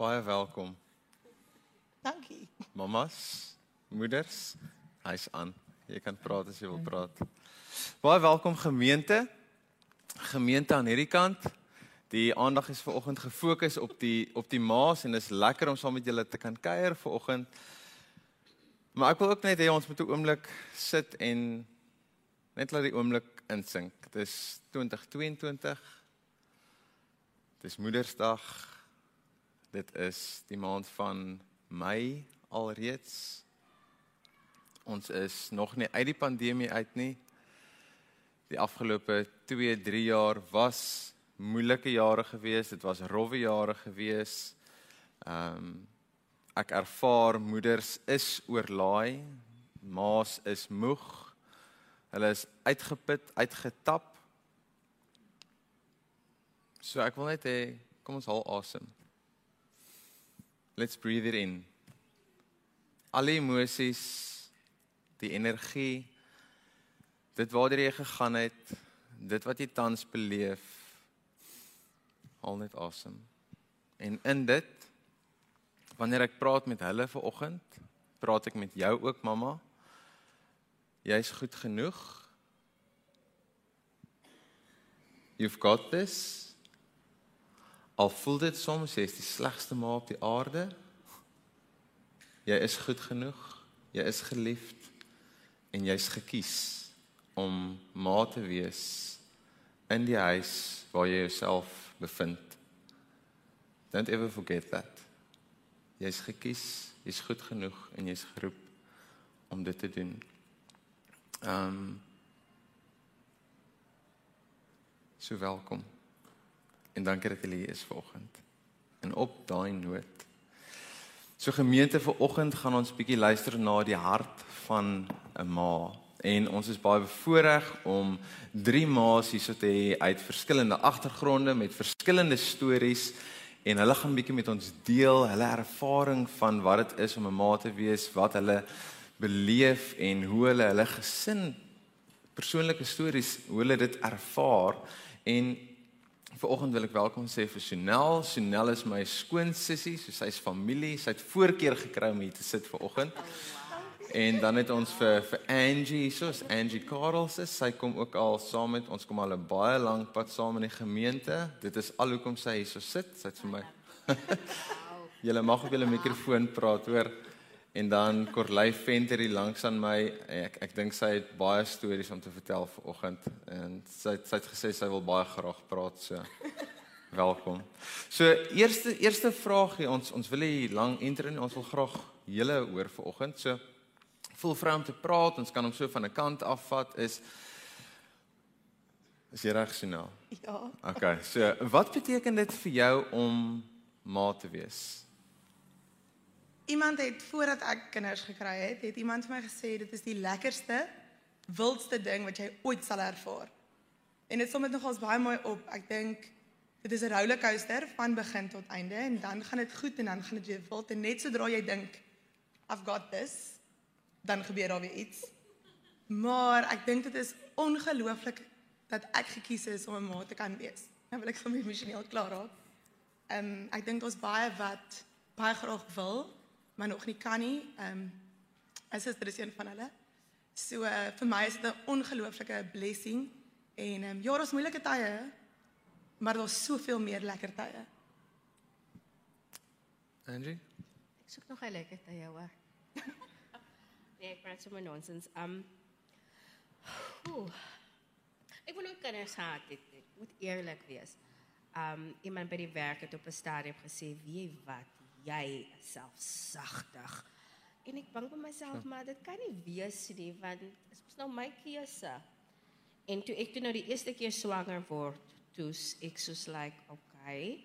Baie welkom. Dankie. Mamas, moeders, hy's aan. Jy kan praat as jy wil praat. Baie welkom gemeente. Gemeente aan hierdie kant. Die aandag is vanoggend gefokus op die op die maas en dit is lekker om saam met julle te kan kuier vanoggend. Maar ek wil ook net hê ons moet 'n oomblik sit en net laat die oomblik insink. Dis 2022. Dis Moedersdag. Dit is die maand van Mei alreeds. Ons is nog nie uit die pandemie uit nie. Die afgelope 2, 3 jaar was moeilike jare gewees. Dit was rowwe jare gewees. Ehm um, ek ervaar moeders is oorlaai. Ma's is moeg. Hulle is uitgeput, uitgetap. So ek wil net hê kom ons haal asem. Let's breathe it in. Al die emosies, die energie, dit waartoe jy gegaan het, dit wat jy tans beleef, haal net asem. En in dit wanneer ek praat met hulle vanoggend, praat ek met jou ook mamma. Jy's goed genoeg. You've got this. Al voel dit soms jy's die slegste ma op die aarde. Jy is goed genoeg. Jy is geliefd en jy's gekies om ma te wees in die huis waar jy jouself bevind. Don't ever forget that. Jy's gekies, jy's goed genoeg en jy's geroep om dit te doen. Ehm um, So welkom. En dankie dat julle hier is vanoggend. En op daai noot. So gemeente vanoggend gaan ons bietjie luister na die hart van 'n ma. En ons is baie bevoorreg om drie ma's hierso te hê uit verskillende agtergronde met verskillende stories en hulle gaan bietjie met ons deel hulle ervaring van wat dit is om 'n ma te wees, wat hulle beleef en hoe hulle hulle gesin persoonlike stories, hoe hulle dit ervaar En vanoggend wil ek welkom sê vir Chanel. Chanel is my skoonsussie, so sy's familie. Sy het voorkeur gekry om hier te sit vanoggend. En dan het ons vir vir Angie, soos Angie Karls is, sy kom ook al saam met ons kom al 'n baie lang pad saam in die gemeente. Dit is al hoekom sy hier so sit. Sy't vir my. Julle mag op julle mikrofoon praat, hoor. En dan Corley Venter hier langs aan my. Ek ek dink sy het baie stories om te vertel vanoggend en sy sy het gesê sy wil baie graag praat so. Welkom. So eerste eerste vraagie ons ons wil hier lang intro en ons wil graag julle hoor vanoggend. So voel vry om te praat. Ons kan hom so van 'n kant afvat is Is jy reg Sina? Ja. Okay. So wat beteken dit vir jou om ma te wees? Iemand het voordat ek kinders gekry het, het iemand vir my gesê dit is die lekkerste, wildste ding wat jy ooit sal ervaar. En dit som dit nogals baie mooi op. Ek dink dit is 'n rollercoaster van begin tot einde en dan gaan dit goed en dan gaan dit weer wild en net sodra jy dink I've got this, dan gebeur daar weer iets. Maar ek dink dit is ongelooflik dat ek gekies is om 'n ma te kan wees. Nou wil ek sommer emosioneel klaar raak. Ehm um, ek dink ons baie wat baie graag wil maar nog nie kan nie. Ehm um, as dit is een van hulle. So uh, vir my is dit 'n ongelooflike blessing en ehm um, ja, daar's moeilike tye, maar daar's soveel meer lekker tye. Angie? Ek soek nog 'n lekker tye hoor. nee, ek praat sommer nonsens. Ehm um, Ek wil ook kinders gehad het. Ek moet eerlik wees. Um iemand by die werk het op 'n stadium gesê, "Wie wat? Jy selfsagtig. En ek dink by myself, maar dit kan nie wees nie want dit is nou my keuse. En toe ek toe nou die eerste keer swanger word, toe ek soos like, okay.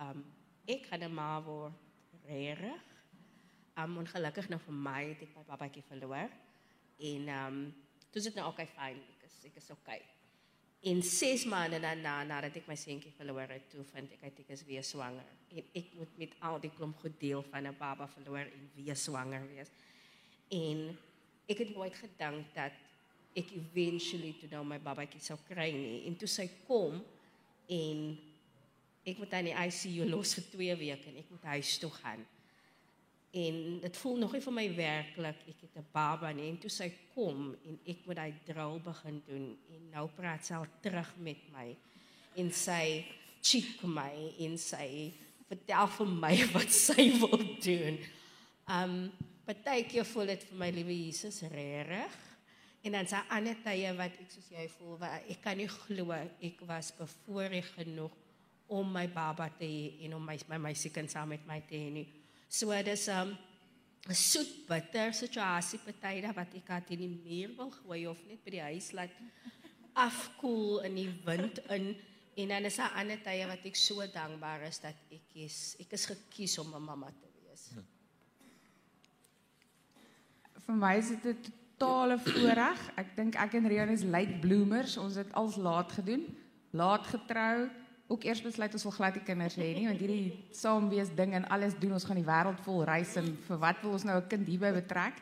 Um ek gaan 'n ma word. Regtig. Um ongelukkig nou vir my het ek my babatjie verloor. En um toe is dit nou okay fyn. Ek is ek is okay in 6 maande daarna nadat ek my seentjie verloor het, toe vind ek ek is weer swanger. En ek moet met al die klomp goed deel van 'n baba verloor en weer swanger wees. En ek het nooit gedink dat ek eventually toe nou my babatjie sou kry nie. En toe sy kom en ek moet aan die ICU los vir 2 weke en ek moet huis toe gaan. En dit voel nog nie vir my werklik ek het 'n baba nie en toe sy kom en ek moet hy drill begin doen en nou praat sy al terug met my en sy cheek my en sy vertel vir my wat sy wil doen. Um partykeer voel dit vir my liewe Jesus regtig. En dan sy ander tye wat ek soos jy voel, waar ek kan nie glo ek was bevoorreg genoeg om my baba te hê en om my my meisiekind saam met my te hê nie. So dis 'n um, soet bitter situasie party daar wat ek het in die muur wil gooi of net by die huis laat afkoel in die wind in en dan is daar ander tye wat ek so dankbaar is dat ek is ek is gekies om 'n mamma te wees. Hm vir my is dit 'n totale voorreg. Ek dink ek en Rian is late bloomers. Ons het als laat gedoen, laat getrou. Ook eers besluit ons wil glad nie kinders hê nie, want hierdie saamwees ding en alles doen ons gaan die wêreld vol reis en vir wat wil ons nou 'n kind hierby betrek?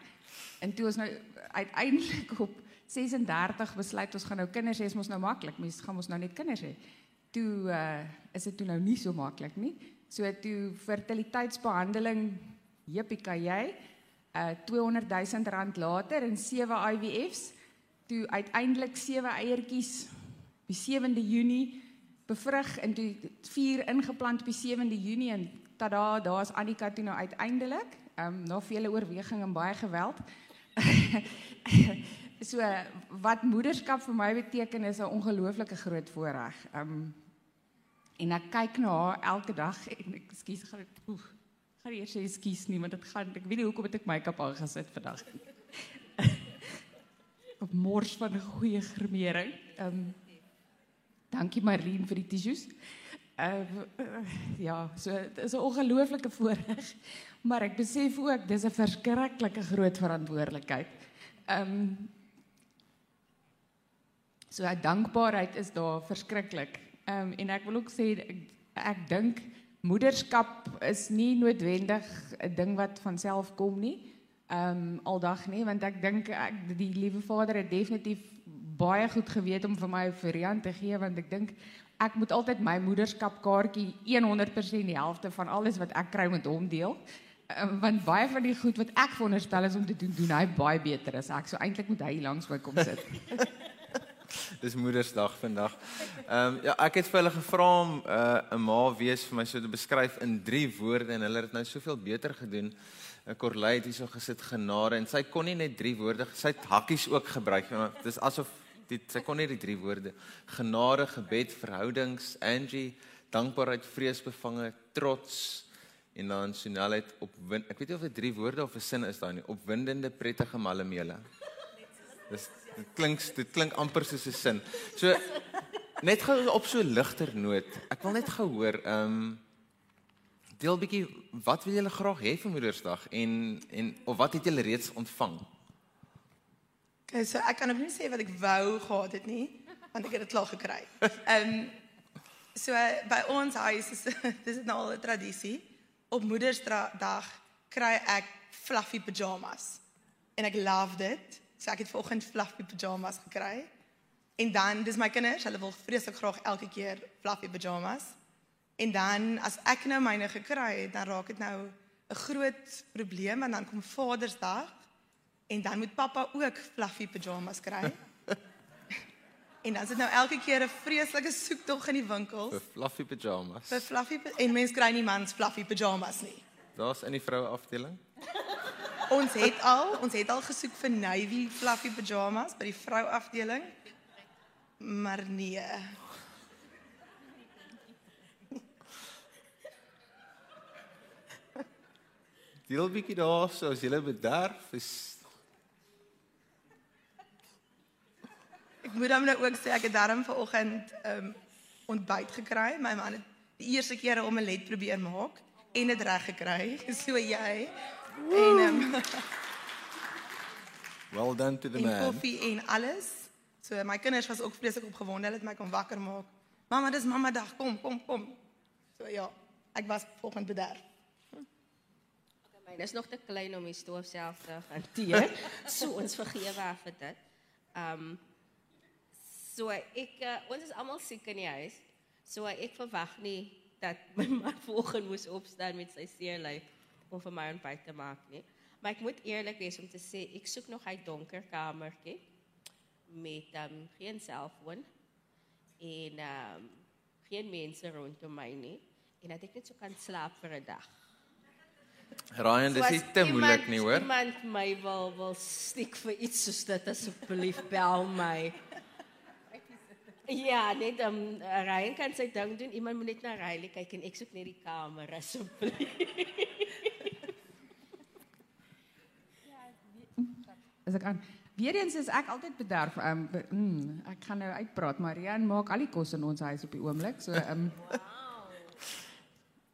En toe ons nou uiteindelik op 36 besluit ons gaan nou kinders hê, is mos nou maklik. Mens gaan ons nou net kinders hê. Toe uh, is dit toe nou nie so maklik nie. So toe fertiliteitsbehandeling, jippie kan jy uh 200 000 rand later en 7 IVF's toe uiteindelik 7 eiertjies die 7de Junie bevrug en toe 4 ingeplant op die 7de Junie en tada daar's Annika toe nou uiteindelik um na vele oorweging en baie geweld so wat moederskap vir my beteken is 'n ongelooflike groot voorreg um en ek kyk na haar elke dag en ek skuis gaan oef gaan eers sê ekskuus nie, want dit gaan ek weet nie hoekom het ek make-up aangesit vandag nie. Op mors van 'n goeie gremering. Ehm um, Dankie Marlene vir die tissues. Uh, ja, so dit is 'n ongelooflike voorreg, maar ek besef ook dis 'n verskriklike groot verantwoordelikheid. Ehm um, So dankbaarheid is daar verskriklik. Ehm um, en ek wil ook sê ek, ek dink moederskap is nie noodwendig 'n ding wat van self kom nie. Ehm um, aldag nie, want ek dink ek die liewe Vader het definitief baie goed geweet om vir my 'n variant te gee want ek dink ek moet altyd my moederskap kaartjie 100% die helfte van alles wat ek kry met hom deel. Um, want baie van die goed wat ek veronderstel is om te doen, doen hy baie beter as ek. So eintlik moet hy langs my kom sit. Dis Moedersdag vandag. Ehm um, ja, ek het vir hulle gevra om uh, 'n uh, ma wees vir my so te beskryf in 3 woorde en hulle het nou soveel beter gedoen. Uh, Corley het hierso gesit genade en sy kon nie net 3 woorde, sy het hakkies ook gebruik. Dis asof dit sy kon net die 3 woorde genade, gebed, verhoudings, Angie, dankbaarheid, vreesbevange, trots en dan snelheid op ek weet nie of dit 3 woorde of 'n sin is daai nie opwindende prettige malemele dis dit klink dit klink amper soos 'n sin. So net gou op so ligter noot. Ek wil net gehoor, ehm um, deel bietjie wat wil julle graag hê vir Moedersdag en en of wat het julle reeds ontvang? Okay, so ek kan nog nie sê wat ek wou gehad het nie, want ek het dit klaar gekry. Ehm um, so by ons huis is dis nou al 'n tradisie. Op Moedersdag kry ek fluffy pyjamas. En ek love dit. So ek het vanoggend fluffy pyjamas gekry. En dan dis my kinders, hulle wil vreeslik graag elke keer fluffy pyjamas. En dan as ek nou myne gekry het, dan raak dit nou 'n groot probleem want dan kom Vadersdag en dan moet pappa ook fluffy pyjamas kry. en dan is dit nou elke keer 'n vreeslike soektog in die winkels vir fluffy pyjamas. Vir fluffy en mense kry nie mans fluffy pyjamas nie. Daar's in die vroue afdeling. ons het al, ons het al gesoek vir navy fluffy pyjamas by die vrou afdeling. Maar nee. Deel bietjie daarso as jy bederf is Ek moet dan nou ook sê ek het darm vanoggend ehm um, ontbyt gekry. My man het die eerste keer 'n omelet probeer maak en dit reg gekry. So jy En um, Well done to the en man. Koffie en alles. So my kinders was ook vreeslik opgewonde. Hulle het my kom wakker maak. Mamma, dis mamma dag. Kom, kom, kom. So ja, ek was volgende bederf. Okay, myne is nog te klein om die stoof self te hanteer. so ons vergewe af vir dit. Um so ek uh, ons is almal siek in die huis. So ek verwag nie dat my man vanoggend moes opstaan met sy seerlyf om vir my ontbyt te maak nie. Maar ek moet eerlik wees om te sê ek soek nog 'n donker kamertjie met um, geen selfoon en um, geen mense rondom my nie en dat ek net so kan slaap vir 'n dag. Ryan, dis nie te moeilik nie, hoor. Iemand my wil wil stiek vir iets soos dit asseblief bel my. Ja, net um, Ryan kan sy ding doen. Iemand moet net na Riley kyk en ek soek net die kamer asseblief. As ek aan Weereens is ek altyd bederf. Um, mm, ek gaan nou uitpraat, maar Rian maak al die kos in ons huis op die oomblik. So um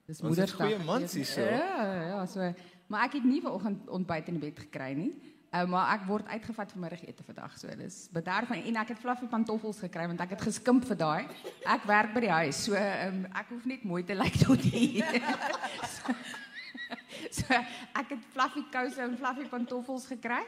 Dis Ons het moedersdag. goeie mans weet. hierso. Ja, ja, so maar ek het nie vanoggend ontbyt in die bed gekry nie. Uh, maar ek word uitgevat vir middagete vandag. So dis bederf en, ek het fluffy pantoffels gekry want ek het geskimp vir daai. Ek werk by die huis. So um, ek hoef net mooi te lyk tot hier. so, so ek het fluffy kouse en fluffy pantoffels gekry.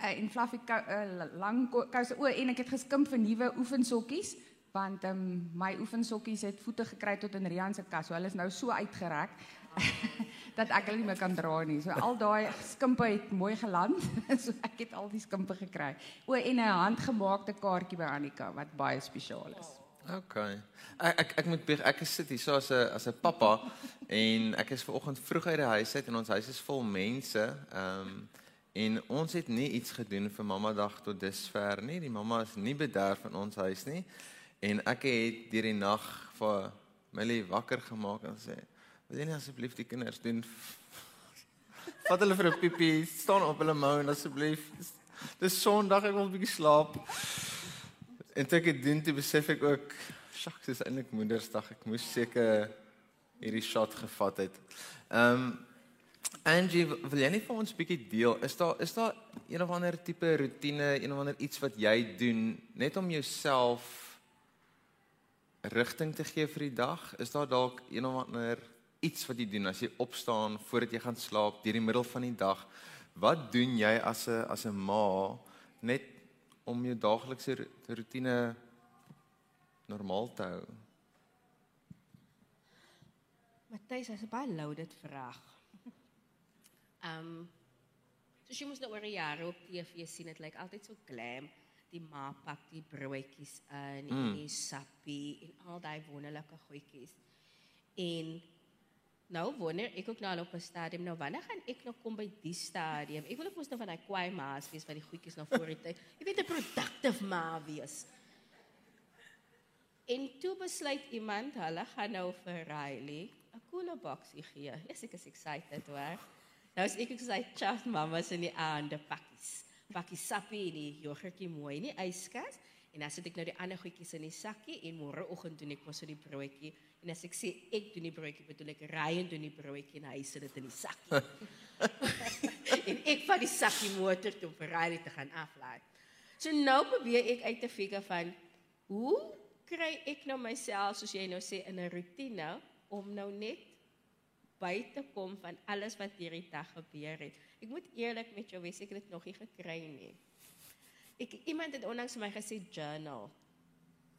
Uh, en fluffy kou, uh, lang ko- kouse o en ek het geskimp vir nuwe oefensokkies want um, my oefensokkies het voete gekry tot in Rian se kas. So hulle is nou so uitgerek dat ek hulle nie meer kan dra nie. So al daai skimpe het mooi geland. so ek het al die skimpe gekry. O en 'n handgemaakte kaartjie by Annika wat baie spesiaal is. OK. Ek ek ek moet bieg, ek is sit hier so as 'n as 'n pappa en ek is vanoggend vroeg uit die huis uit en ons huis is vol mense. Ehm um, en ons het nie iets gedoen vir mamma dag tot dusver nie. Die mamma is nie bederf in ons huis nie. En ek het deur die nag vir Millie wakker gemaak en sê, "Wil jy nie asseblief die kinders doen Vat hulle vir 'n piepie, staan op hulle mou en asseblief. Dis, Sondag, ek wil 'n bietjie slaap." En toe ek dit doen, toe besef ek ook, "Sjoks, dis eintlik Moedersdag. Ek moes seker hierdie shot gevat het." Ehm um, Angie, wil jy net vir ons 'n bietjie deel? Is daar is daar een of ander tipe rotine, een of ander iets wat jy doen net om jouself rigting te gee vir die dag? Is daar dalk een of ander iets wat jy doen as jy opstaan voordat jy gaan slaap deur die middel van die dag? Wat doen jy as 'n as 'n ma net om jou daaglikse rotine normaal te hou? Matthys, dis 'n baie loaded vraag. Ehm um, soos jy mos nou oor die jare op TV sien, dit lyk altyd so glam. Die ma pak die broodjies in mm. en die sappie en al daai wonderlike goedjies. En nou wonder ek ook nou op 'n stadium nou wanneer gaan ek nog kom by die stadium? Ek wil ook mos nou van daai kwaai ma's wees wat die goedjies nou voor die tyd. Jy weet 'n productive ma wees. En toe besluit iemand, hulle gaan nou vir Riley 'n cooler boksie gee. Yes, ek is excited hoor. Nou is ek gesê chat mamas in die aande pakkies. Pakkie sappie en die yoghurtjie mooi in die yskas en dan sit ek nou die ander goedjies in die sakkie en môreoggend doen ek mos so die broodjie en as ek sê ek doen die broodjie bedoel ek Ryan doen die broodjie en hy sit dit in die sakkie. en ek vat die sakkie motor toe vir Riley te gaan aflaai. So nou probeer ek uit te figure van hoe kry ek nou myself soos jy nou sê in 'n rotine om nou net by te kom van alles wat hierdie dag gebeur het. Ek moet eerlik met jou wees, ek het dit nog nie gekry nie. Ek iemand het onlangs vir my gesê journal.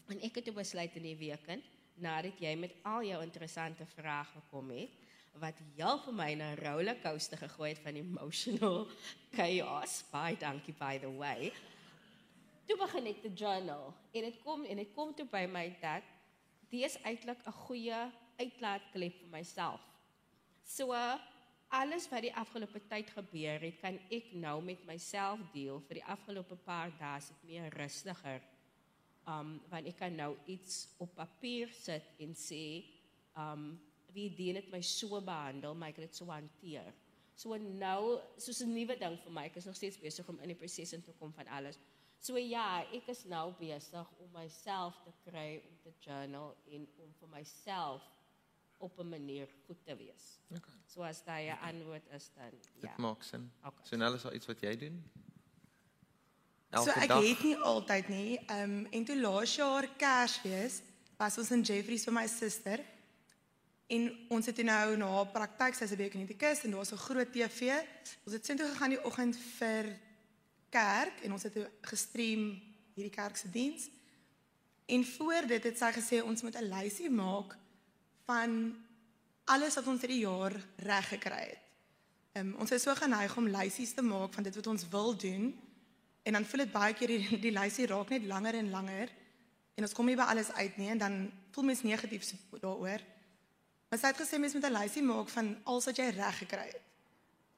En ek het toe besluit in die weekend nadat jy met al jou interessante vrae gekom het wat heel vir my 'n rollercoaster gegooi het van emotional chaos. Baie dankie by the way. Toe begin ek te journal en dit kom en dit kom toe by my dat dis eintlik 'n goeie uitlaatklep vir myself. So alles wat die afgelope tyd gebeur het, kan ek nou met myself deel vir die afgelope paar dae se meer rustiger. Um want ek kan nou iets op papier sit en sê um wie dien dit my so behandel, maar ek het dit so hanteer. So nou, soos 'n nuwe ding vir my, ek is nog steeds besig om in die proses in te kom van alles. So ja, ek is nou besig om myself te kry om te journal en om vir myself op 'n manier goed te wees. Okay. So as daai 'n antwoord is dan ja. Dit maak sin. Okay. So nou is daar iets wat jy doen? So ek het nie altyd nie. Ehm um, en toe laas jaar Kersfees was ons in Jeffreys vir my suster. En ons het toe nou na praktyk sy's 'n week in die kus en daar's 'n groot TV. Ons het sien toe gegaan die oggend vir kerk en ons het gestream hierdie kerk se diens. En voor dit het sy gesê ons moet 'n lysie maak van alles wat ons hierdie jaar reg gekry het. Um, ons is so geneig om lysies te maak van dit wat ons wil doen en dan voel dit baie keer die, die lysie raak net langer en langer en ons kom nie by alles uit nie en dan voel mens negatief daaroor. Maar sy het gesê mens moet 'n lysie maak van alles wat jy reg gekry het.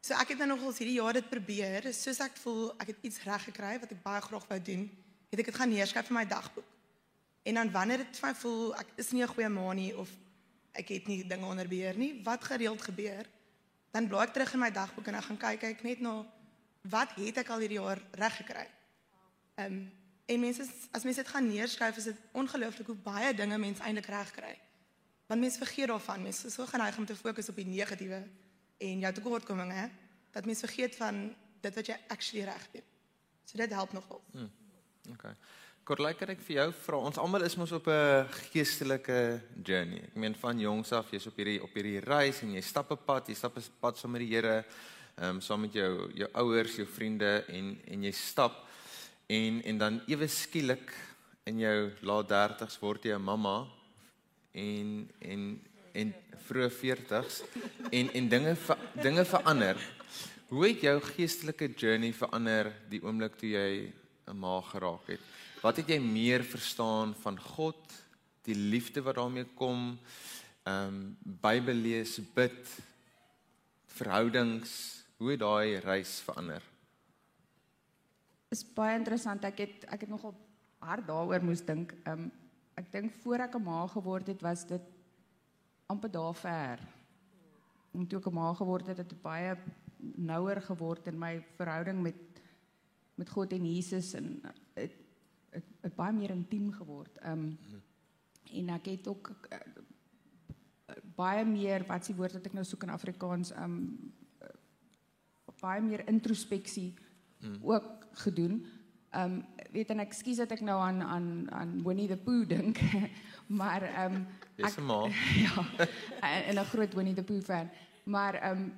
So ek het nou nogals hierdie jaar dit probeer, soos ek voel ek het iets reg gekry wat ek baie graag wou doen, het ek dit gaan neerskryf in my dagboek. En dan wanneer dit vir my voel ek is nie 'n goeie ma nie of ek het nie dinge onder beheer nie, wat gereeld gebeur, dan blaai ek terug in my dagboek en ek gaan kyk kyk net na wat het ek al hierdie jaar reg gekry. Ehm um, en mense as mense dit gaan neerskryf is dit ongelooflik hoe baie dinge mense eintlik reg kry. Want mense vergeet daarvan, mense is so geneig om te fokus op die negatiewe en jou tekortkominge dat mense vergeet van dit wat jy actually reg doen. So dit help nogal. Hmm. Okay. Korlai kan ek vir jou vra. Ons almal is mos op 'n geestelike journey. Ek meen van jongs af, jy's op hierdie op hierdie reis en jy stap 'n pad, jy stap 'n pad saam met die Here, ehm um, saam met jou jou ouers, jou vriende en en jy stap en en dan ewe skielik in jou laat 30's word jy 'n mamma en en en vroeë 40's en en dinge dinge verander. Hoe het jou geestelike journey verander die oomblik toe jy 'n ma geraak het? Wat het jy meer verstaan van God, die liefde wat daarmee kom, ehm um, Bybel lees, bid, verhoudings, hoe het daai reis verander? Is baie interessant. Ek het ek het nogal hard daaroor moes dink. Ehm um, ek dink voor ek 'n ma geword het, was dit amper daar ver. En toe ek 'n ma geword het, het dit baie nouer geword in my verhouding met met God en Jesus en het, het, het baie meer intiem geword. Ehm um, en ek het ook uh, baie meer wat se woord wat ek nou soek in Afrikaans ehm um, baie meer introspeksie mm. ook gedoen. Ehm um, weet en ekskuus dat ek nou aan aan aan Winnie the Pooh dink, maar ehm um, ek ja, en 'n groot Winnie the Pooh fan. Maar ehm um,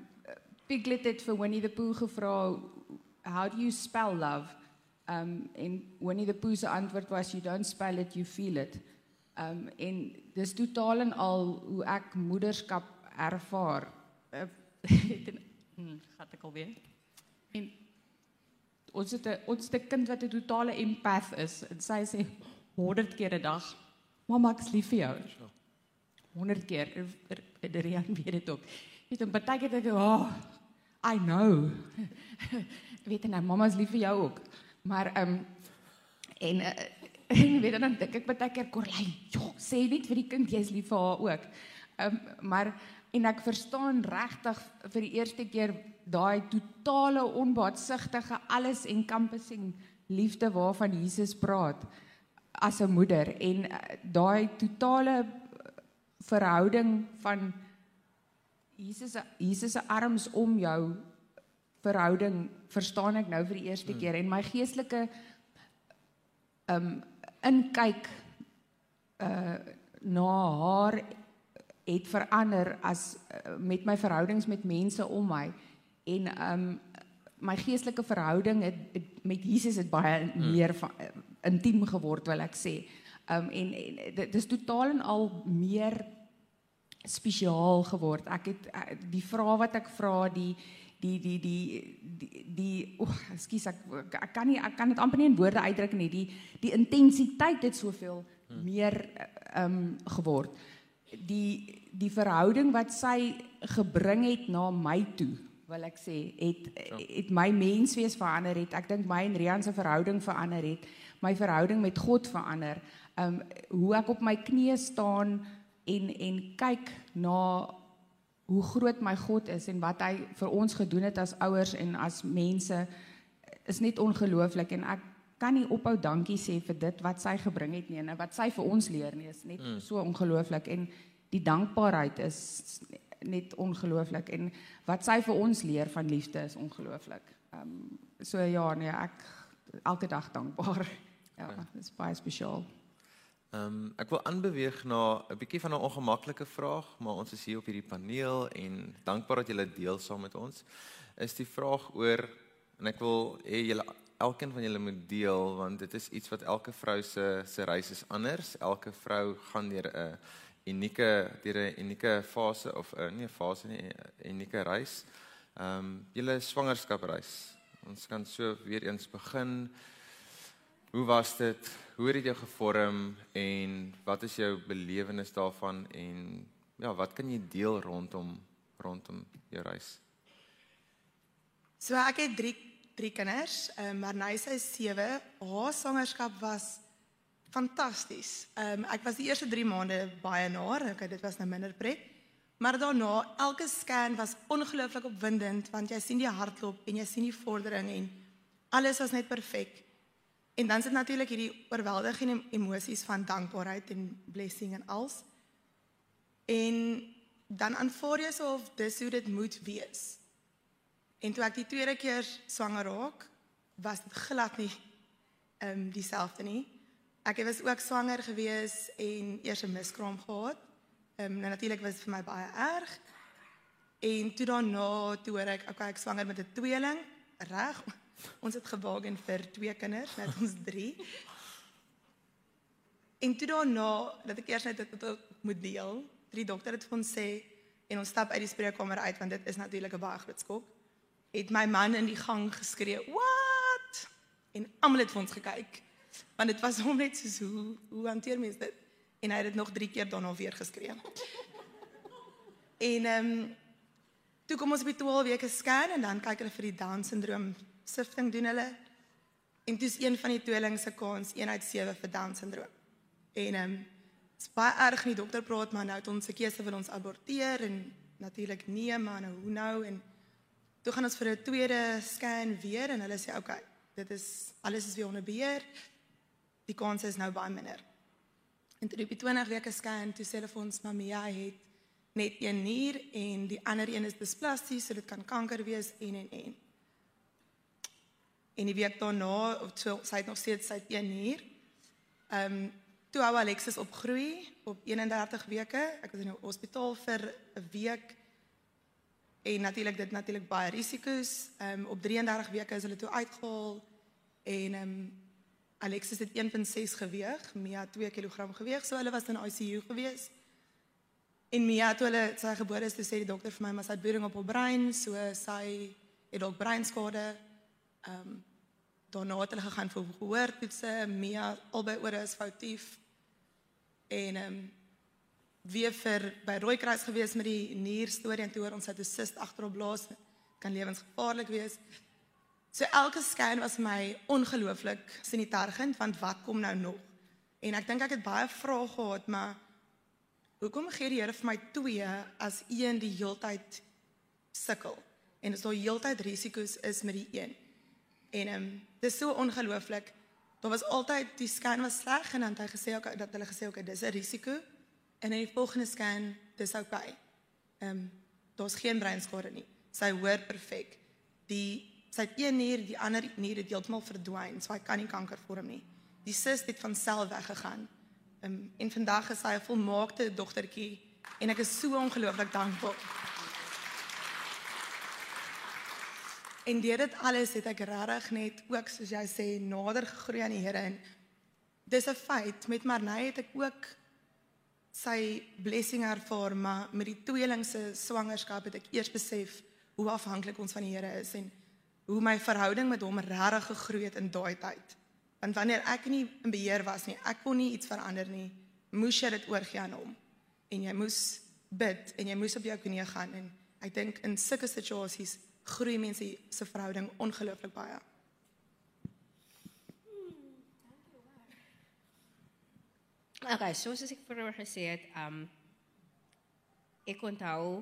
Piglet het vir Winnie the Pooh gevra, "How do you spell love?" Um en Winnie the Pooh se antwoord was you don't spell it you feel it. Um en dis totaal en al hoe ek moederskap ervaar. Uh, hmm, gaan ek al weer. En ons het 'n ons het 'n kind wat 'n totale empath is en sy sê 100 keer 'n dag, "Mamma, ek's lief vir jou." 100 keer. Die Rian weet dit ook. Weet, baie keer dink ek, "Oh, I know." weet jy nou, mamma's lief vir jou ook. Maar ehm um, en uh, en weet dan dink ek baie keer Corley, ja, sê net vir die kind jy's lief vir haar ook. Ehm um, maar en ek verstaan regtig vir die eerste keer daai totale onbaatsigtige alles encompassing liefde waarvan Jesus praat as 'n moeder en uh, daai totale verhouding van Jesus Jesus se arms om jou verhouding verstaan ek nou vir die eerste hmm. keer en my geestelike um inkyk uh na haar het verander as uh, met my verhoudings met mense om my en um my geestelike verhouding het, het met Jesus het baie hmm. meer van, uh, intiem geword wil ek sê. Um en, en dit is totaal en al meer spesiaal geword. Ek het uh, die vrae wat ek vra, die die die die die die o, oh, ekskuus ek ek kan nie ek kan dit amper nie in woorde uitdruk nie. Die die intensiteit het soveel hmm. meer ehm um, geword. Die die verhouding wat sy gebring het na my toe, wil ek sê, het ja. het my menswees verander het. Ek dink my en Rian se verhouding verander het. My verhouding met God verander. Ehm um, hoe ek op my knieë staan en en kyk na hoe groot my God is en wat hy vir ons gedoen het as ouers en as mense is net ongelooflik en ek kan nie ophou dankie sê vir dit wat sy gebring het nie en wat sy vir ons leer nie is net mm. so ongelooflik en die dankbaarheid is net ongelooflik en wat sy vir ons leer van liefde is ongelooflik. Ehm um, so ja nee ek elke dag dankbaar. Ja, dit is baie spesiaal. Ehm um, ek wil aanbeweeg na 'n bietjie van 'n ongemaklike vraag, maar ons is hier op hierdie paneel en dankbaar dat julle deel saam met ons. Is die vraag oor en ek wil hê julle elkeen van julle moet deel want dit is iets wat elke vrou se se reis is anders. Elke vrou gaan deur 'n unieke deur 'n unieke fase of 'n nie 'n fase nie, 'n unieke reis. Ehm um, julle swangerskapreis. Ons kan so weer eens begin. Hoe was dit? Hoe het dit jou gevorm en wat is jou belewenis daarvan en ja, wat kan jy deel rondom rondom jou reis? So ek het 3 3 kinders, um, maar nou sy is 7. Haar swangerskap was fantasties. Ehm um, ek was die eerste 3 maande baie naar, okay, dit was nou minder pret. Maar daarna, elke scan was ongelooflik opwindend want jy sien die hartklop en jy sien die vordering en alles was net perfek. En dan sit natuurlik hierdie oorweldigende emosies van dankbaarheid en blessing en als. En dan aanvaar jy so of dis hoe dit moet wees. En toe ek die tweede keer swanger raak, was dit glad nie ehm um, dieselfde nie. Ek was ook swanger gewees en eers 'n miskraam gehad. Ehm um, nou natuurlik was dit vir my baie erg. En toe daarna toe hoor ek okay, ek swanger met 'n tweeling, reg? Ons het gewagen vir twee kinders, net ons 3. En toe daarna dat ek eers net dit moet deel, die dokter het vir ons sê en ons stap uit die spreekkamer uit want dit is natuurlik 'n baie groot skok. Het my man in die gang geskree, "Wat?" En almal het vir ons gekyk. Want dit was hom net soos hoe hoe hanteer mens dit? En hy het dit nog 3 keer daarna weer geskree. En ehm um, toe kom ons op die 12 weke scan en dan kyk hulle vir die Down syndroom sifting doen hulle. En dis een van die tweelings se kans 1 uit 7 vir Down syndroom. En ehm um, Dit's baie erg nie dokter praat maar nou het ons se keuse wil ons aborteer en natuurlik nee maar nou hoe nou en toe gaan ons vir 'n tweede scan weer en hulle sê okay, dit is alles is weer onder beheer. Die kans is nou baie minder. En toe die 20 weke scan toe sê hulle vir ons mamma het net een nier en die ander een is displasties, so dit kan kanker wees en en en. En die week daarna, of so, sy het nog steeds sy een nier. Ehm um, toe hou Alexis opgroei op 31 weke. Ek was in die hospitaal vir 'n week. En natuurlik dit natuurlik baie risiko's. Ehm um, op 33 weke is hulle toe uitgehaal en ehm um, Alexis het 1.6 geweg, Mia 2 kg geweg, so hulle was in ICU gewees. En Mia toe hulle sy gebore is, toe sê die dokter vir my maar sy het bloeding op haar brein, so sy het ook breinskade. Ehm um, daarna het hulle gegaan vir gehoortoetse, Mia albei ore is foutief en ehm um, weer vir by Rooikruis gewees met die nier storie en toe hoor ons dat 'n sist agterop blaas kan lewensgevaarlik wees. So elke scan was my ongelooflik sinitergend want wat kom nou nog? En ek dink ek het baie vrae gehad, maar hoekom gee die Here vir my twee as een die heeltyd sukkel? En is daar heeltyd risiko's is met die een. En ehm um, dis so ongelooflik. Daar was altyd die scan was sleg en dan het hy gesê okay, dat hulle gesê okay, dis 'n risiko. En in die volgende scan dis okay. Ehm um, daar's geen breinskade nie. Sy hoor perfek. Die sy het een nier, die ander nier het heeltemal verdwyn, so hy kan nie kanker vorm nie. Die sis het van self weggegaan. Ehm um, en vandag is sy 'n volmaakte dogtertjie en ek is so ongelooflik dankbaar. En deur dit alles het ek regtig net ook soos jy sê nader gegroei aan die Here en dis 'n feit met Marnay het ek ook sy blessing ervaar maar met die tweeling se swangerskap het ek eers besef hoe afhanklik ons van die Here is en hoe my verhouding met hom regtig gegroei het in daai tyd. Want wanneer ek nie in beheer was nie, ek kon nie iets verander nie, moes jy dit oorgee aan hom. En jy moes bid en jy moes op jou knieë gaan en ek dink in sulke situasies groei mense se verhouding ongelooflik baie. Okay, soos ek vroeër gesê het, um ek onthou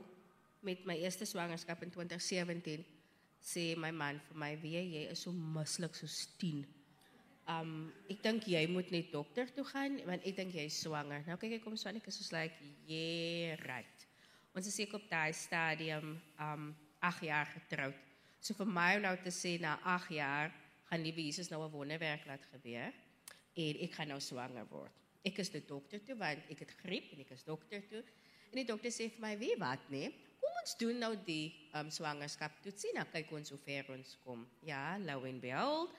met my eerste swangerskap in 2017 sê my man vir my, "Wie jy is so mislik so 10." Um ek dink jy moet net dokter toe gaan want ek dink jy is swanger. Nou kyk ek kom so aan ek is so like, "Yeah, right." Ons is seker op daai stadium um 8 jaar getroud. So vir my om nou te sê na 8 jaar gaan die Jesus nou 'n wonderwerk laat gebeur en ek gaan nou swanger word. Ek is die dokter toe want ek het griep en ek is dokter toe. En die dokter sê vir my, "Wie wat nee? Kom ons doen nou die um, swangerskap toetsie nou kyk ons hoe ver ons kom." Ja, lo and behold,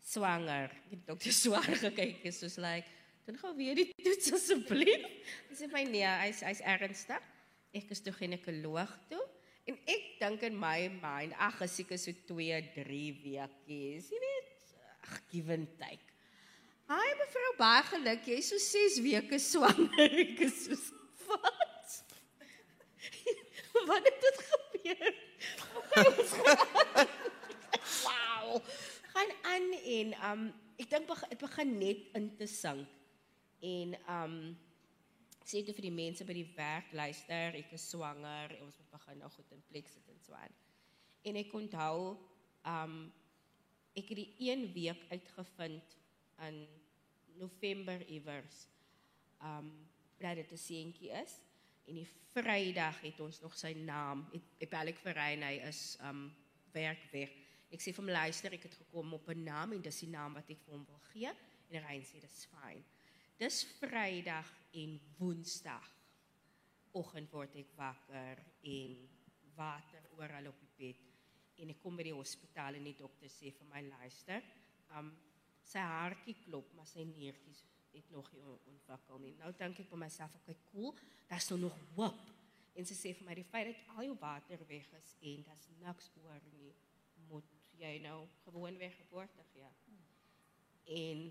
swanger. Die dokter swaar gekyk is soos like Doen gou weer die toets asseblief. Hy sê my nee, hy's hy's ernstig. Ek is toe ginekoloog toe. En ek dink in my mind, ag, as ek so 2, 3 weekies, jy weet, ag, give and take. Hi mevrou baie geluk, jy is so 6 weke swanger. Ek is so wat? Wat het dit gebeur? wow. Gaan aan en um ek dink dit begin net in te sink. En um sê dit vir die mense by die werk, luister, ek is swanger, ons moet begin nou goed in plek sit en so aan. En ek onthou um ek het die een week uitgevind in November iewers. Um dat dit 'n seentjie is en die Vrydag het ons nog sy naam. Ek bel ek vir hy en hy is um werk weg. Ek sê vir hom luister, ek het gekom op 'n naam en dis die naam wat ek vir hom wil gee en hy sê dis fyn. Dis Vrydag en Woensdag. Oggend word ek wakker en water oral op die bed en ek kom by die hospitaal en die dokter sê vir my luister, um sy hartjie klop, maar sy niertjies het nog nie ontwikkel nie. Nou dink ek by myself, okay, cool, daar's nou nog hoop. En sy sê vir my die feit dat al jou water weg is en daar's niks oor nie, moet jy nou gewoon weer geboorte gee. En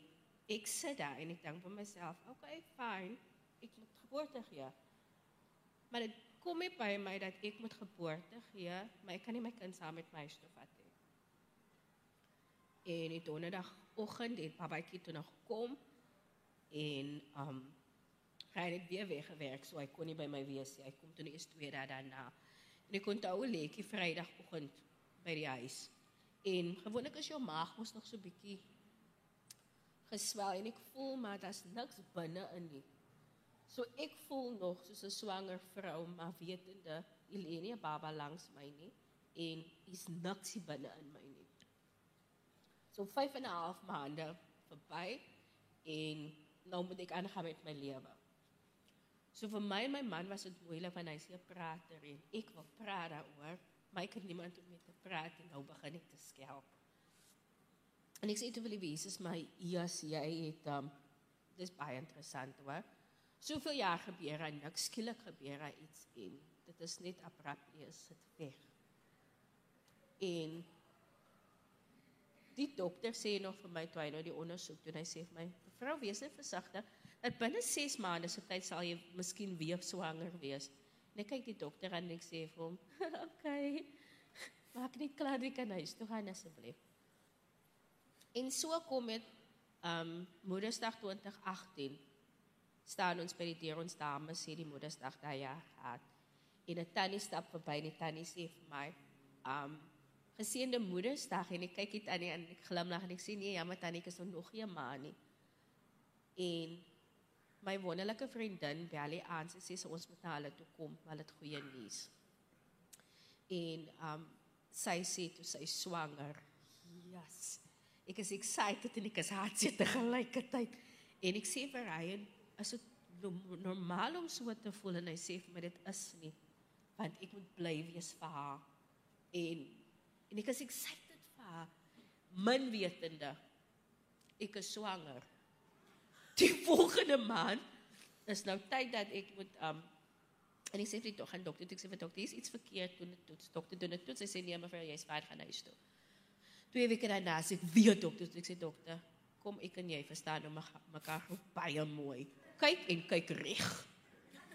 ek sit daar en ek dink by myself, okay, fyn, ek moet geboorte gee. Maar dit kom nie by my dat ek moet geboorte gee, maar ek kan nie my kind saam met my stof vat nie. En die donderdagoggend het babatjie toe nog gekom en um hy het weer weggewerk, so hy kon nie by my wees nie. Hy kom toe eers twee dae daarna. En ek kon toe lekker Vrydagoggend by die huis. En gewoonlik is jou maag mos nog so bietjie geswel en ek voel maar daar's niks binne in nie. So ek voel nog soos 'n swanger vrou, maar wetende Elenie baba langs my nie en is niks binne in my nie. So 5 en 'n half maande verby en nou moet ek aangaan met my lewe. So vir my en my man was dit moeilik want hy sê prater en ek wil praat daaroor, maar ek het niemand om mee te praat en nou begin ek te skel. En ek sê toe vir Jesus my eers jy het um dis baie interessant hoor. Soveel jaar gebeur en niks skielik gebeur hy iets en dit is net abrupt eers dit weg. En die dokter sê nog vir my toe hy nou die ondersoek doen hy sê vir my vrou wees net versigtig dat binne 6 maande se tyd sal jy miskien weer swanger wees. En ek kyk die dokter aan en ek sê vir hom, "Oké. Okay, maak net klaar die kan huis toe gaan asseblief." En so kom dit um Moedersdag 2018 staan ons by die deur ons dames sê die Moedersdag daai jaar gehad. En 'n tannie stap verby en die tannie sê vir my, um geseënde Moedersdag en ek kyk dit aan en ek glimlag en ek sê nee, jammer tannie, ek is nog nie 'n ma nie. En my wonderlike vriendin Belly aan sy sê ons moet na hulle toe kom, hulle het goeie nuus. En um sy sê toe sy swanger. Yes. Ek is excited en ek is hartseer te gelykertyd. En ek sê vir Ryan, is dit normaal om so te voel en hy sê vir my dit is nie want ek moet bly wees vir haar. En en ek is excited vir haar. Min wetende ek is swanger die volgende maand is nou tyd dat ek moet um en ek sê vir die dokter, dokter, ek sê vir dokter, is iets verkeerd doen dit toets. Dokter doen dit toets. Sy sê nee, mevrou, jy's veilig gaan huis toe. Twee weke daarna sê ek weer dokter, ek sê dokter, kom ek en jy verstaan nou mekaar baie mooi. Kyk en kyk reg.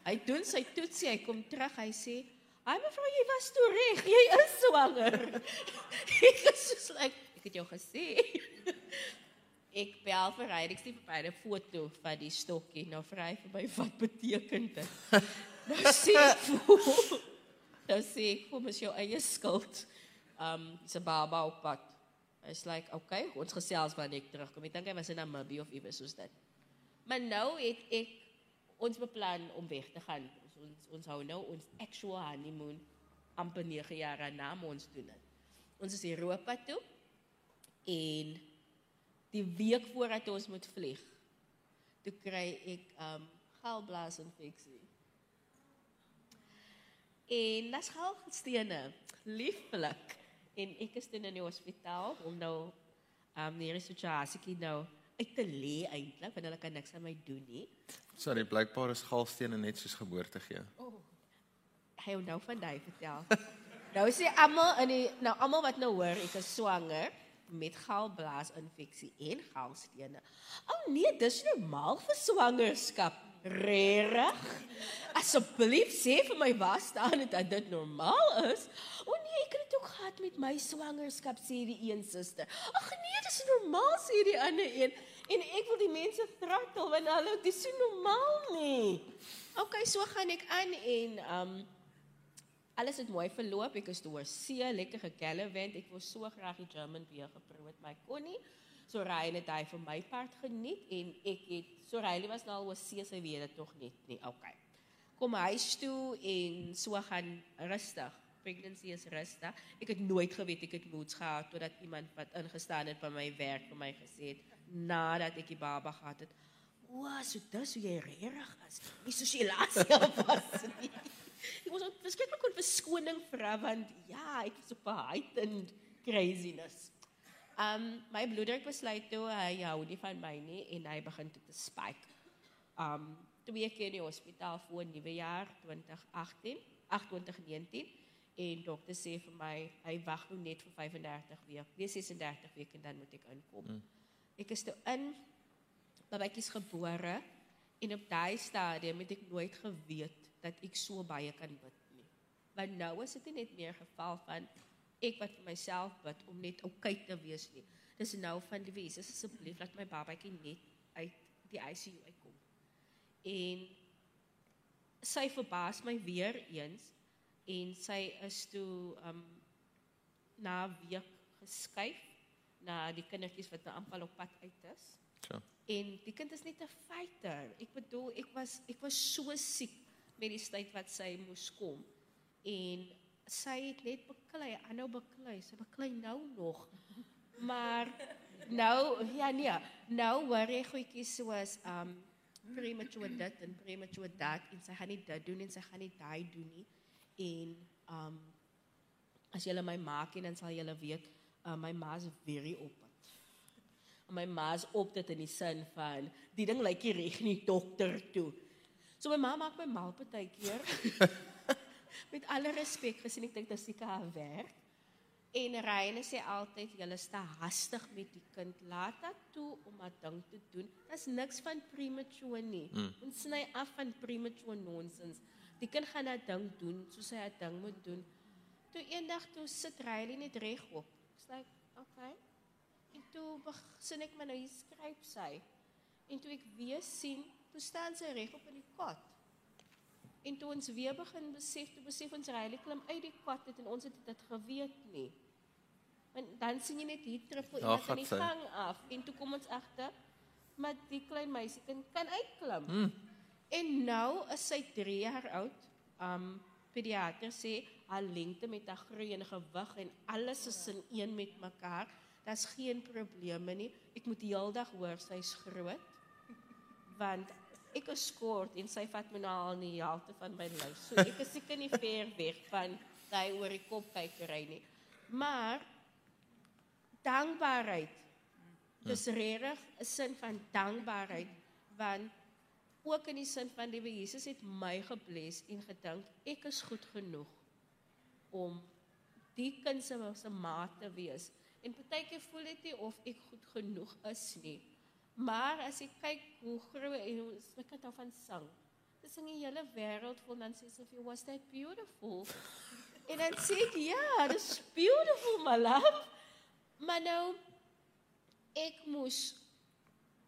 Hy doen sy toetsie, hy kom terug, hy sê, "Ai mevrou, jy was toe reg. Jy is swanger." ek sê so like, ek het jou gesê. ek bel vir hy, ek stuur vir hy 'n foto van die stokkie. Nou vra hy vir my wat beteken dit? nou sê ek Nou sê ek vir my jou eie skuld. Um dis 'n baba op pad. Hy's like, "Okay, ons gesels wanneer ek terugkom." Ek dink hy was in Namibië of iewers soos dit. Maar nou het ek ons beplan om weg te gaan. Ons ons, ons hou nou ons actual honeymoon amper 9 jaar na ons doen dit. Ons is Europa toe en die week voordat ons moet vlieg. Toe kry ek um galblaasinfeksie. En dis galstene, lieflik. En ek is toe in die hospitaal om nou um hierdie situasie nou uit te lê eintlik want hulle kan niks aan my doen nie. Sorry, blykbaar is galstene net soos geboorte gee. Hy hou nou van daai vertel. nou sê almal in die nou almal wat nou hoor ek is swanger met galblaasinfeksie en galstene. O oh nee, dis normaal vir swangerskap. Regtig? Asseblief sê vir my was staan dit dat dit normaal is. O nee, ek het dit ook gehad met my swangerskap sê die een suster. Ag nee, dis normaal sê die ander een. En ek wil die mense trattel want hulle dis so normaal nie. OK, so gaan ek aan en um alles het mooi verloop. Ek is deur see lekker gegallivant. Ek wou so graag die German beer geproe het, maar ek kon nie. So Ryan het hy vir my part geniet en ek het so Riley was nou al oor see sy weet dit tog net nie. Okay. Kom huis toe en so gaan rustig. Pregnancy is rustig. Ek het nooit geweet ek het moods gehad totdat iemand wat ingestaan het by my werk vir my gesê het nadat ek die baba gehad het. O, so dis hoe jy regtig is. Nie soos jy laas jaar was nie. Ek was verskriklik kon verskoning vra want ja, ek is op 'n heightened craziness. Um my bloeddruk besluit toe hy hou nie van my nie en hy begin toe te spike. Um twee keer in die hospitaal voor nuwe jaar 2018, 2019 en dokter sê vir my hy wag nou net vir 35 weke, weer 36 weke en dan moet ek inkom. Mm. Ek is toe in babatjies gebore en op daai stadium het ek nooit geweet dat ek so baie kan bid nie. Want nou is dit net meer geval van ek wat vir myself bid om net oukei te wees nie. Dis nou van die Jesus asseblief laat my babatjie net uit die ICU uitkom. En sy verbaas my weer eens en sy is toe um na 'n week geskuif na die kindertjies wat nou amper op pad uit is. Ja. En die kind is net 'n fighter. Ek bedoel, ek was ek was so siek met die tyd wat sy moes kom. En sy het net beklei, aanhou beklei, sy beklei nou nog. Maar nou, ja nee, nou hoor jy goedjies soos um premature dit en premature dat en sy gaan nie dit doen en sy gaan nie daai doen nie. En um as jy my maak en dan sal jy weet, uh, my ma's very open. My ma's op dit in die sin van die ding lyk nie reg nie dokter toe. So my ma maak my mal partykeer. met alle respek gesien ek dink dit is seker haar werk. En Reine sê altyd jy is te hastig met die kind. Laat dit toe om 'n ding te doen. Dit's niks van premature nie. Mm. Ons sny af van premature nonsens. Die kind gaan dat ding doen soos hy 'n ding moet doen. Toe eendag toe sit Reine net reg op. Ek's like, okay. En toe begin ek my nou hier skryf sy. En toe ek weer sien, toe staan sy reg op in die kot. En toe ons weer begin besef, toe besef ons hy klim uit die kwad het en ons het dit geweet nie. Want dan sien jy net hier voor iemand in die gang af en toe kom ons agter maar die klein meisie kan kan uitklim. Hmm. En nou is sy 3 jaar oud. Um pediater sê haar lengte met haar groei en gewig en alles is in een met mekaar. Daar's geen probleme nie. Ek moet die hele dag hoor sy's groot. Want ek is kort en sy vat my nou al in die helfte van my lyf. So ek is seker nie ver weg van daai oor die kop kykery nie. Maar dankbaarheid. Dis regtig 'n sin van dankbaarheid want ook in die sin van die Jesus het my gebless en gedink ek is goed genoeg om die kind se maat te wees. En partykeer voel dit nie of ek goed genoeg is nie. Maar as ek kyk hoe groot en hoe ek kan daarvan sing. Dis in die hele wêreld vol dan sê sy was that beautiful. en dan sê ek ja, dis beautiful my love. Maar nou ek moes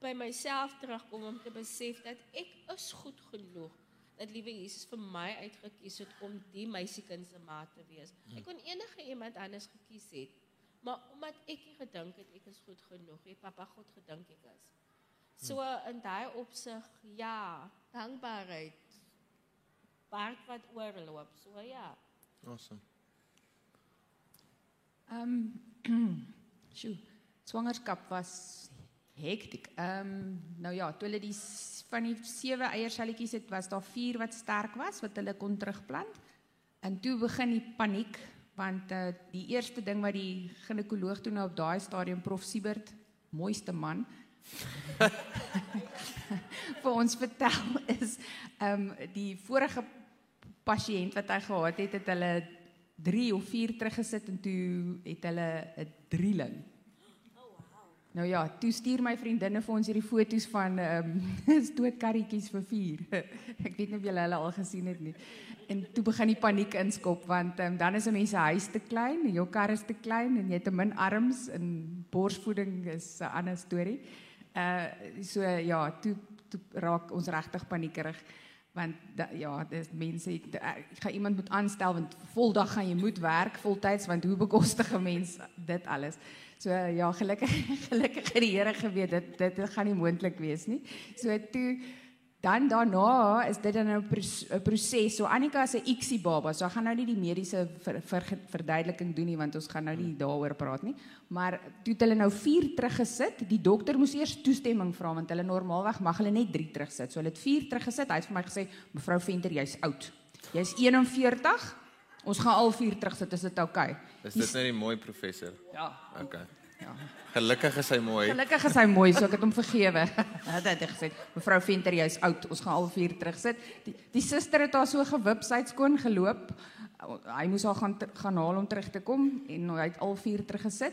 by myself terugkom om te besef dat ek is goed genoeg dat liewe Jesus vir my uitgekies het om die meisiekind se ma te wees. Ek kon enige iemand anders gekies het. Maar omdat ek gedink het ek is goed genoeg, het pappa God gedink ek is. So in daai opsig, ja, dankbaarheid. Baart wat oorloop. So ja. Awesome. Ehm um, sjoe, swangerskap was hektiek. Ehm um, nou ja, toe hulle die van die sewe eierselletjies het, was daar vier wat sterk was wat hulle kon terugplant. En toe begin die paniek want uh, die eerste ding wat die ginekoloog toe nou op daai stadium prof Siebert, mooiste man, vir ons vertel is ehm um, die vorige pasiënt wat hy gehad het, het hulle 3 of 4 teruggesit en toe het hulle 'n drieling. Nou ja, toe stuur my vriendinne vir ons hierdie foto's van ehm um, stootkarretjies vir vier. Ek weet nie of julle hulle al gesien het nie. En toe begin die paniek inskop want um, dan is 'n mens se huis te klein, jou kar is te klein en jy het te min arms en borsvoeding is 'n ander storie. Uh so ja, toe toe raak ons regtig paniekerig want da, ja, dis mense ek gaan iemand moet aanstel want voldag gaan jy moet werk voltyds want hoe bekostig 'n mens dit alles? So ja, gelukkig gelukkig het die Here geweet dit dit gaan nie moontlik wees nie. So toe dan daarna is dit dan nou 'n proses. So Annika is 'n ICSI baba. So ek gaan nou nie die mediese ver, ver, verduideliking doen nie want ons gaan nou nie daaroor praat nie. Maar toe het hulle nou 4 teruggesit. Die dokter moes eers toestemming vra want hulle normaalweg mag hulle net 3 terugsit. So hulle het 4 teruggesit. Hy het vir my gesê, "Mevrou Venter, jy's oud. Jy's 41." Ons gaan al vier terugsit, is dit oukei? Okay? Is dit net 'n mooi professor? Ja. Okay. Ja. Gelukkig is hy mooi. Gelukkig is hy mooi, so ek het hom vergewe. Het hy gesê, "Mevrou Venter, jy's oud. Ons gaan al vier terugsit." Die, die suster het haar so gewip, sy het skoon geloop. Hy moes haar gaan gaan haal om terug te kom en hy het al vier teruggesit.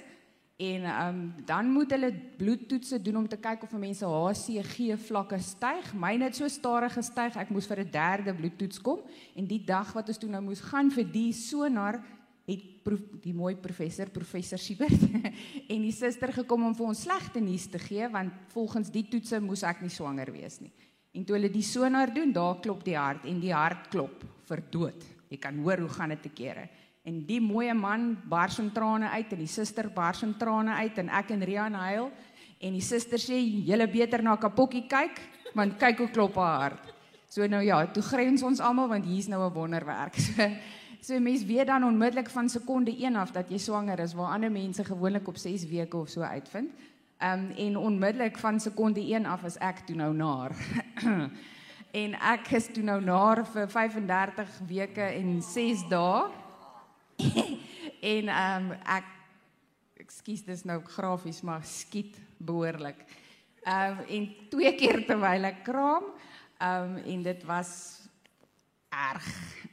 En um, dan moet hulle bloedtoetse doen om te kyk of mense HCG vlakke styg. Myne het so stadig gestyg, ek moes vir 'n derde bloedtoets kom en die dag wat ons toe nou moes gaan vir die sonar het proef, die mooi professor professor Siebert en die suster gekom om vir ons slegte nuus te gee want volgens die toetse moes ek nie swanger wees nie. En toe hulle die sonar doen, daar klop die hart en die hart klop vir dood. Jy kan hoor hoe gaan dit te kere. En die mooie man bars in trane uit en die suster bars in trane uit en ek en Rian huil en die suster sê julle beter na Kapokkie kyk want kyk hoe klop haar hart. So nou ja, toe grens ons almal want hier's nou 'n wonderwerk. So so mense weet dan onmiddellik van sekonde 1 af dat jy swanger is waar ander mense gewoonlik op 6 weke of so uitvind. Ehm um, en onmiddellik van sekonde 1 af is ek toe nou naar. en ek is toe nou naar vir 35 weke en 6 dae. en ehm um, ek ekskuus dis nou grafies maar skiet behoorlik. Ehm um, en twee keer terwyl ek kraam, ehm um, en dit was erg.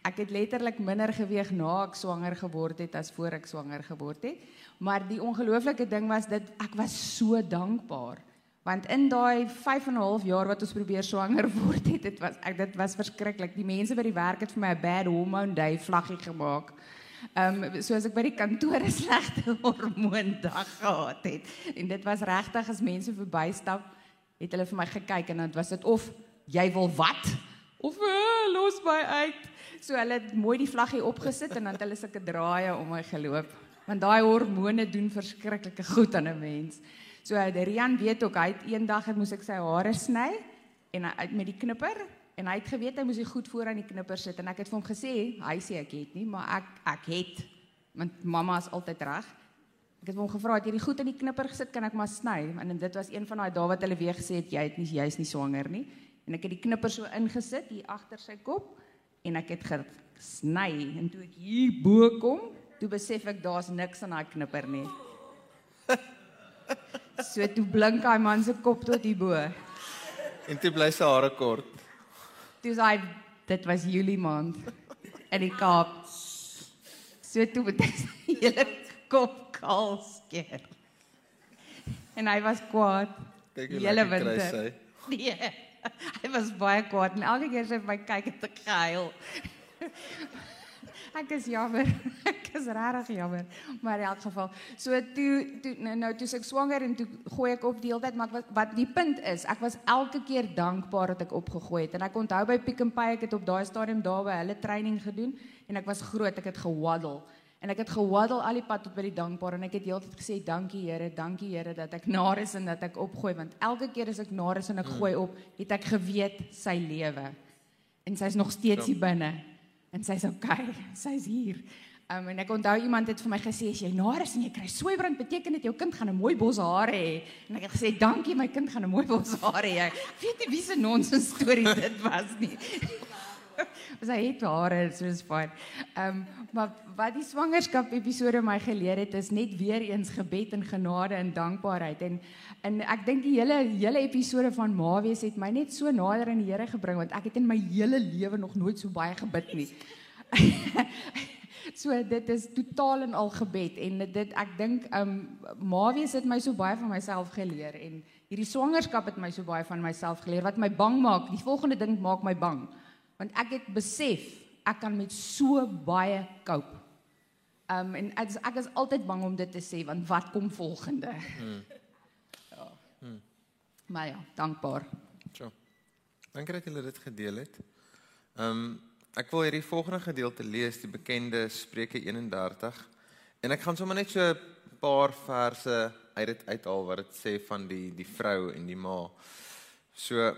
Ek het letterlik minder geweg na ek swanger geword het as voor ek swanger geword het. Maar die ongelooflike ding was dit ek was so dankbaar want in daai 5 en 'n half jaar wat ons probeer swanger word het dit was ek dit was verskriklik die mense by die werk het vir my 'n bad hormone day vlaggie gemaak Ehm um, soos ek by die kantoor 'n slegte hormoondag gehad het. En dit was regtig as mense verbystap, het hulle vir my gekyk en dan was dit of jy wil wat of uh, los my uit. So hulle het mooi die vlaggie opgesit en dan het hulle sulke draaie om my geloop. Want daai hormone doen verskriklike goed aan 'n mens. So Rian weet ook hy het eendag het moes ek sy hare sny en uit met die knipper en hy het geweet hy moes hy goed voor aan die knipper sit en ek het vir hom gesê hy sê ek het nie maar ek ek het want mamma is altyd reg. Ek het hom gevra het jy die goed in die knipper gesit? Kan ek maar sny? En dit was een van daai dae wat hulle weer gesê het jy het nie jy's nie swanger nie. En ek het die knipper so ingesit hier agter sy kop en ek het gesny. En toe ek hier bo kom toe besef ek daar's niks aan daai knipper nie. So toe blink hy man se kop tot hier bo. En toe bly sy hare kort toe hy dit was Julie maand in die Kaap. So toe het hy hele kop kaal skeer. En hy was kwaad. Kyk hoe hele winter. Nee. Hy was baie kwaad en elke keer as hy my kyk het ek gehuil. Ek is jammer. Ek is regtig jammer. Maar in elk geval, so toe toe nou, nou toe ek swanger en toe gooi ek op die hele tyd, maar wat wat die punt is, ek was elke keer dankbaar dat ek opgegooi het. En ek onthou by Pick n Pay, ek het op daai stadium daar by hulle training gedoen en ek was groot, ek het gewaddel. En ek het gewaddel al die pad tot by die dankbaar en ek het heeltyd gesê dankie Here, dankie Here dat ek naar is en dat ek opgooi want elke keer as ek naar is en ek gooi op, het ek geweet sy lewe. En sy's nog steeds hier binne en sy's okay, sy's hier. Um, en ek onthou iemand het vir my gesê as jy nares en jy kry sweibrand beteken dit jou kind gaan 'n mooi bos hare hê. En ek het gesê dankie my kind gaan 'n mooi bos hare hê. Weet nie wie se nonsens storie dit was nie. Sy het hare soos fyn. Ehm um, maar wat die swangerskap episode my geleer het is net weer eens gebed en genade en dankbaarheid en en ek dink die hele hele episode van Mawees het my net so nader aan die Here gebring want ek het in my hele lewe nog nooit so baie gebid nie. so dit is totaal en al gebed en dit ek dink um Mawies het my so baie van myself geleer en hierdie swangerskap het my so baie van myself geleer wat my bang maak. Die volgende ding maak my bang want ek het besef ek kan met so baie cope. Um en ek is, ek is altyd bang om dit te sê want wat kom volgende? Hmm. Ja. Hmm. Maar ja, dankbaar. Tjoh. Dankie dat julle dit gedeel het. Um Ek wil hierdie volgende gedeelte lees, die bekende Spreuke 31. En ek gaan sommer net so 'n paar verse uit dit uithaal wat dit sê van die die vrou en die ma. So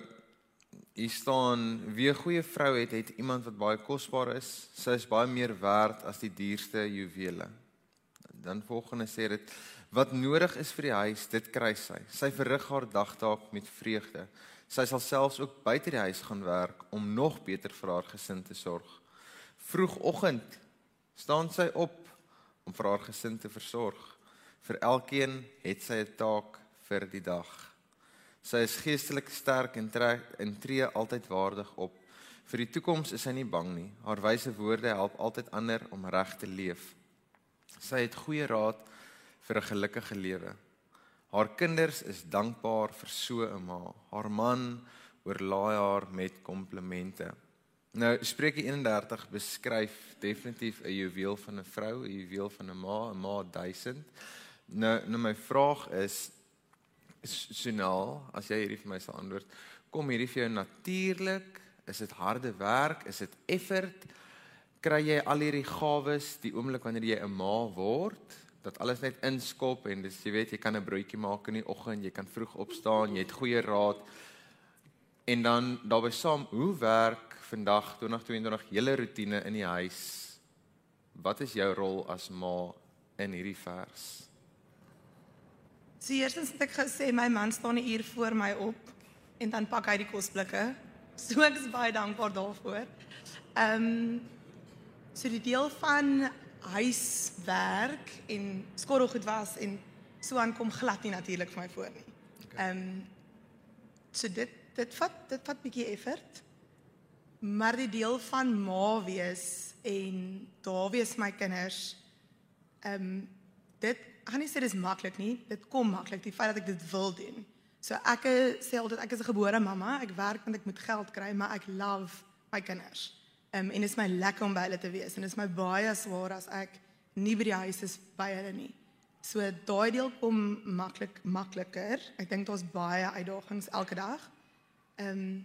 hier staan wie 'n goeie vrou het, het iemand wat baie kosbaar is. Sy is baie meer werd as die duurste juwele. Dan volgende sê dit wat nodig is vir die huis, dit kry sy. Sy verrig haar dagtaak met vreugde. Sy sal selfs ook buite die huis gaan werk om nog beter vir haar gesin te sorg. Vroegoggend staan sy op om vir haar gesin te versorg. Vir elkeen het sy 'n taak vir die dag. Sy is geestelik sterk en trek en tree altyd waardig op. Vir die toekoms is sy nie bang nie. Haar wyse woorde help altyd ander om reg te leef. Sy het goeie raad vir 'n gelukkige lewe. Haar kinders is dankbaar vir so 'n ma. Haar man oorlaai haar met komplimente. Nou Spreuke 31 beskryf definitief 'n juweel van 'n vrou, 'n juweel van 'n ma, 'n ma duisend. Nou nou my vraag is Sunal, as jy hierdie vir my sal antwoord, kom hierdie vir jou natuurlik? Is dit harde werk? Is dit effort? Kry jy al hierdie gawes die oomblik wanneer jy 'n ma word? dat alles net inskop en dis jy weet jy kan 'n broodjie maak in die oggend, jy kan vroeg opstaan, jy het goeie raad. En dan daarbey saam, hoe werk vandag 2022 hele rotine in die huis? Wat is jou rol as ma in hierdie vers? So eerstens het ek gesê my man staan 'n uur voor my op en dan pak hy die kosblikke. So ek is baie dankbaar daarvoor. Ehm um, so die deel van huiswerk en skorrelgoed was en so aankom glad nie natuurlik vir my voor nie. Ehm um, so dit dit vat dit vat bietjie effort. Maar die deel van ma wees en daar wees my kinders ehm um, dit gaan nie sê dis maklik nie. Dit kom maklik die feit dat ek dit wil doen. So ek sê altyd ek is 'n gebore mamma. Ek werk want ek moet geld kry, maar ek love my kinders. Um, en dit is my lekker om by hulle te wees en dit is my baie swaar as ek nie by die huis is by hulle nie. So daai deel kom maklik makliker. Ek dink daar's baie uitdagings elke dag. Ehm um,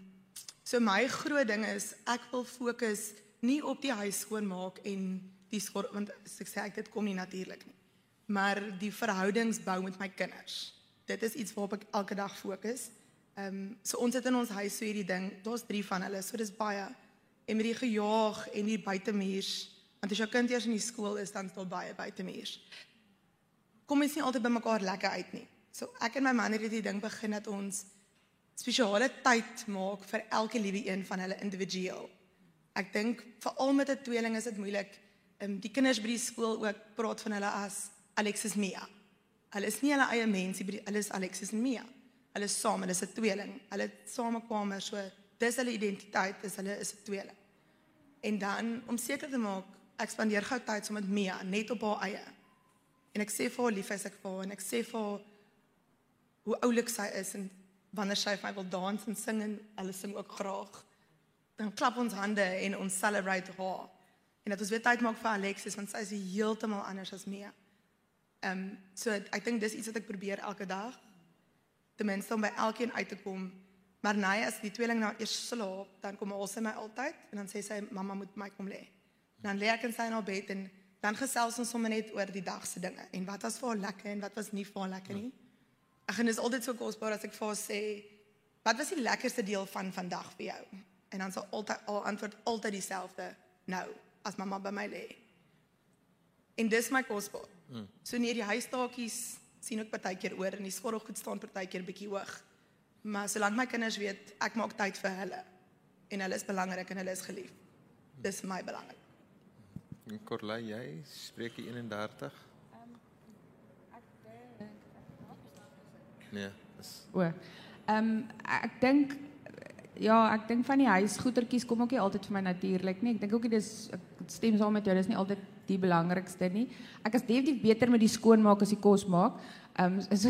so my groot ding is ek wil fokus nie op die huis skoonmaak en die skor want ek sê ek dit kom nie natuurlik nie. Maar die verhoudings bou met my kinders. Dit is iets waarop ek elke dag fokus. Ehm um, so ons het in ons huis so hierdie ding. Daar's 3 van hulle. So dis baie en met die gejaag en die buitemuurs want as jou kind eers in die skool is dan staan baie buitemuurs kom ons nie altyd by mekaar lekker uit nie so ek en my man het hierdie ding begin dat ons spesiale tyd maak vir elke liewe een van hulle individueel ek dink veral met 'n tweeling is dit moeilik um, die kinders by die skool ook praat van hulle as Alexis Mia hulle is nie hulle eie mense hulle is Alexis en Mia hulle is saam hulle is 'n tweeling hulle het same kamer so dis hulle identiteit is hulle is 'n tweeling. En dan om seker te maak ek spandeer gou tyd saam met Mia net op haar eie. En ek sê vir haar lief is ek vir haar en ek sê vir haar hoe oulik sy is en wanneer sy vir my wil dans en sing en hulle sing ook graag. Dan klap ons hande en ons celebrate haar. En dat ons weer tyd maak vir Alexis want sy is heeltemal anders as Mia. Ehm um, so ek dink dis iets wat ek probeer elke dag ten minste om by elkeen uit te kom Maar nee, as die tweeling nou eers slaap, dan kom sy my altyd en dan sê sy mamma moet my kom lê. Dan lê ek in sy nou bed en dan gesels ons sommer net oor die dag se dinge en wat was vir haar lekker en wat was nie vir haar lekker nie. Ag en dit is altyd so kosbaar as ek vir haar sê wat was die lekkerste deel van vandag vir jou? En dan sal altyd al antwoord altyd dieselfde. Nou, as mamma by my lê. En dis my kosbaar. Hmm. So nie die huistaakies sien ek partykeer oor en die skottelgoed staan partykeer bietjie hoog. Maar solank my kinders weet ek maak tyd vir hulle en hulle is belangrik en hulle is geliefd. Dis vir my belangrik. En Corley, jy spreek die 31? Nee, dis O. Ehm um, ek dink ja, ek dink van die huisgoedertjies kom ook nie altyd vir my natuurlik nie. Ek dink ook nie dis ek stem saam met jou, dis nie altyd die belangrikste nie. Ek is definitief beter met die skoonmaak as die kos maak. Ehm um, so,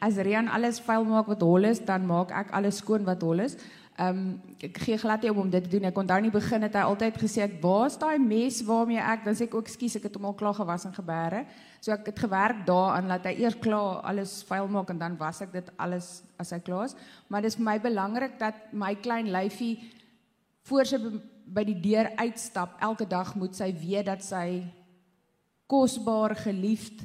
as Rian alles vuil maak wat hol is, dan maak ek alles skoon wat hol is. Ehm um, ek gee glad nie om om dit te doen. Ek onthou nie begin het hy altyd gesê ek waar's daai mes waarmee ek dan sê ek ook ekskuus ek het hom al klaar gewas en gebêre. So ek het gewerk daaraan dat hy eers klaar alles vuil maak en dan was ek dit alles as hy klaar is. Maar dis vir my belangrik dat my klein lyfie voor sy by die deur uitstap elke dag moet sy weet dat sy kosbaar geliefd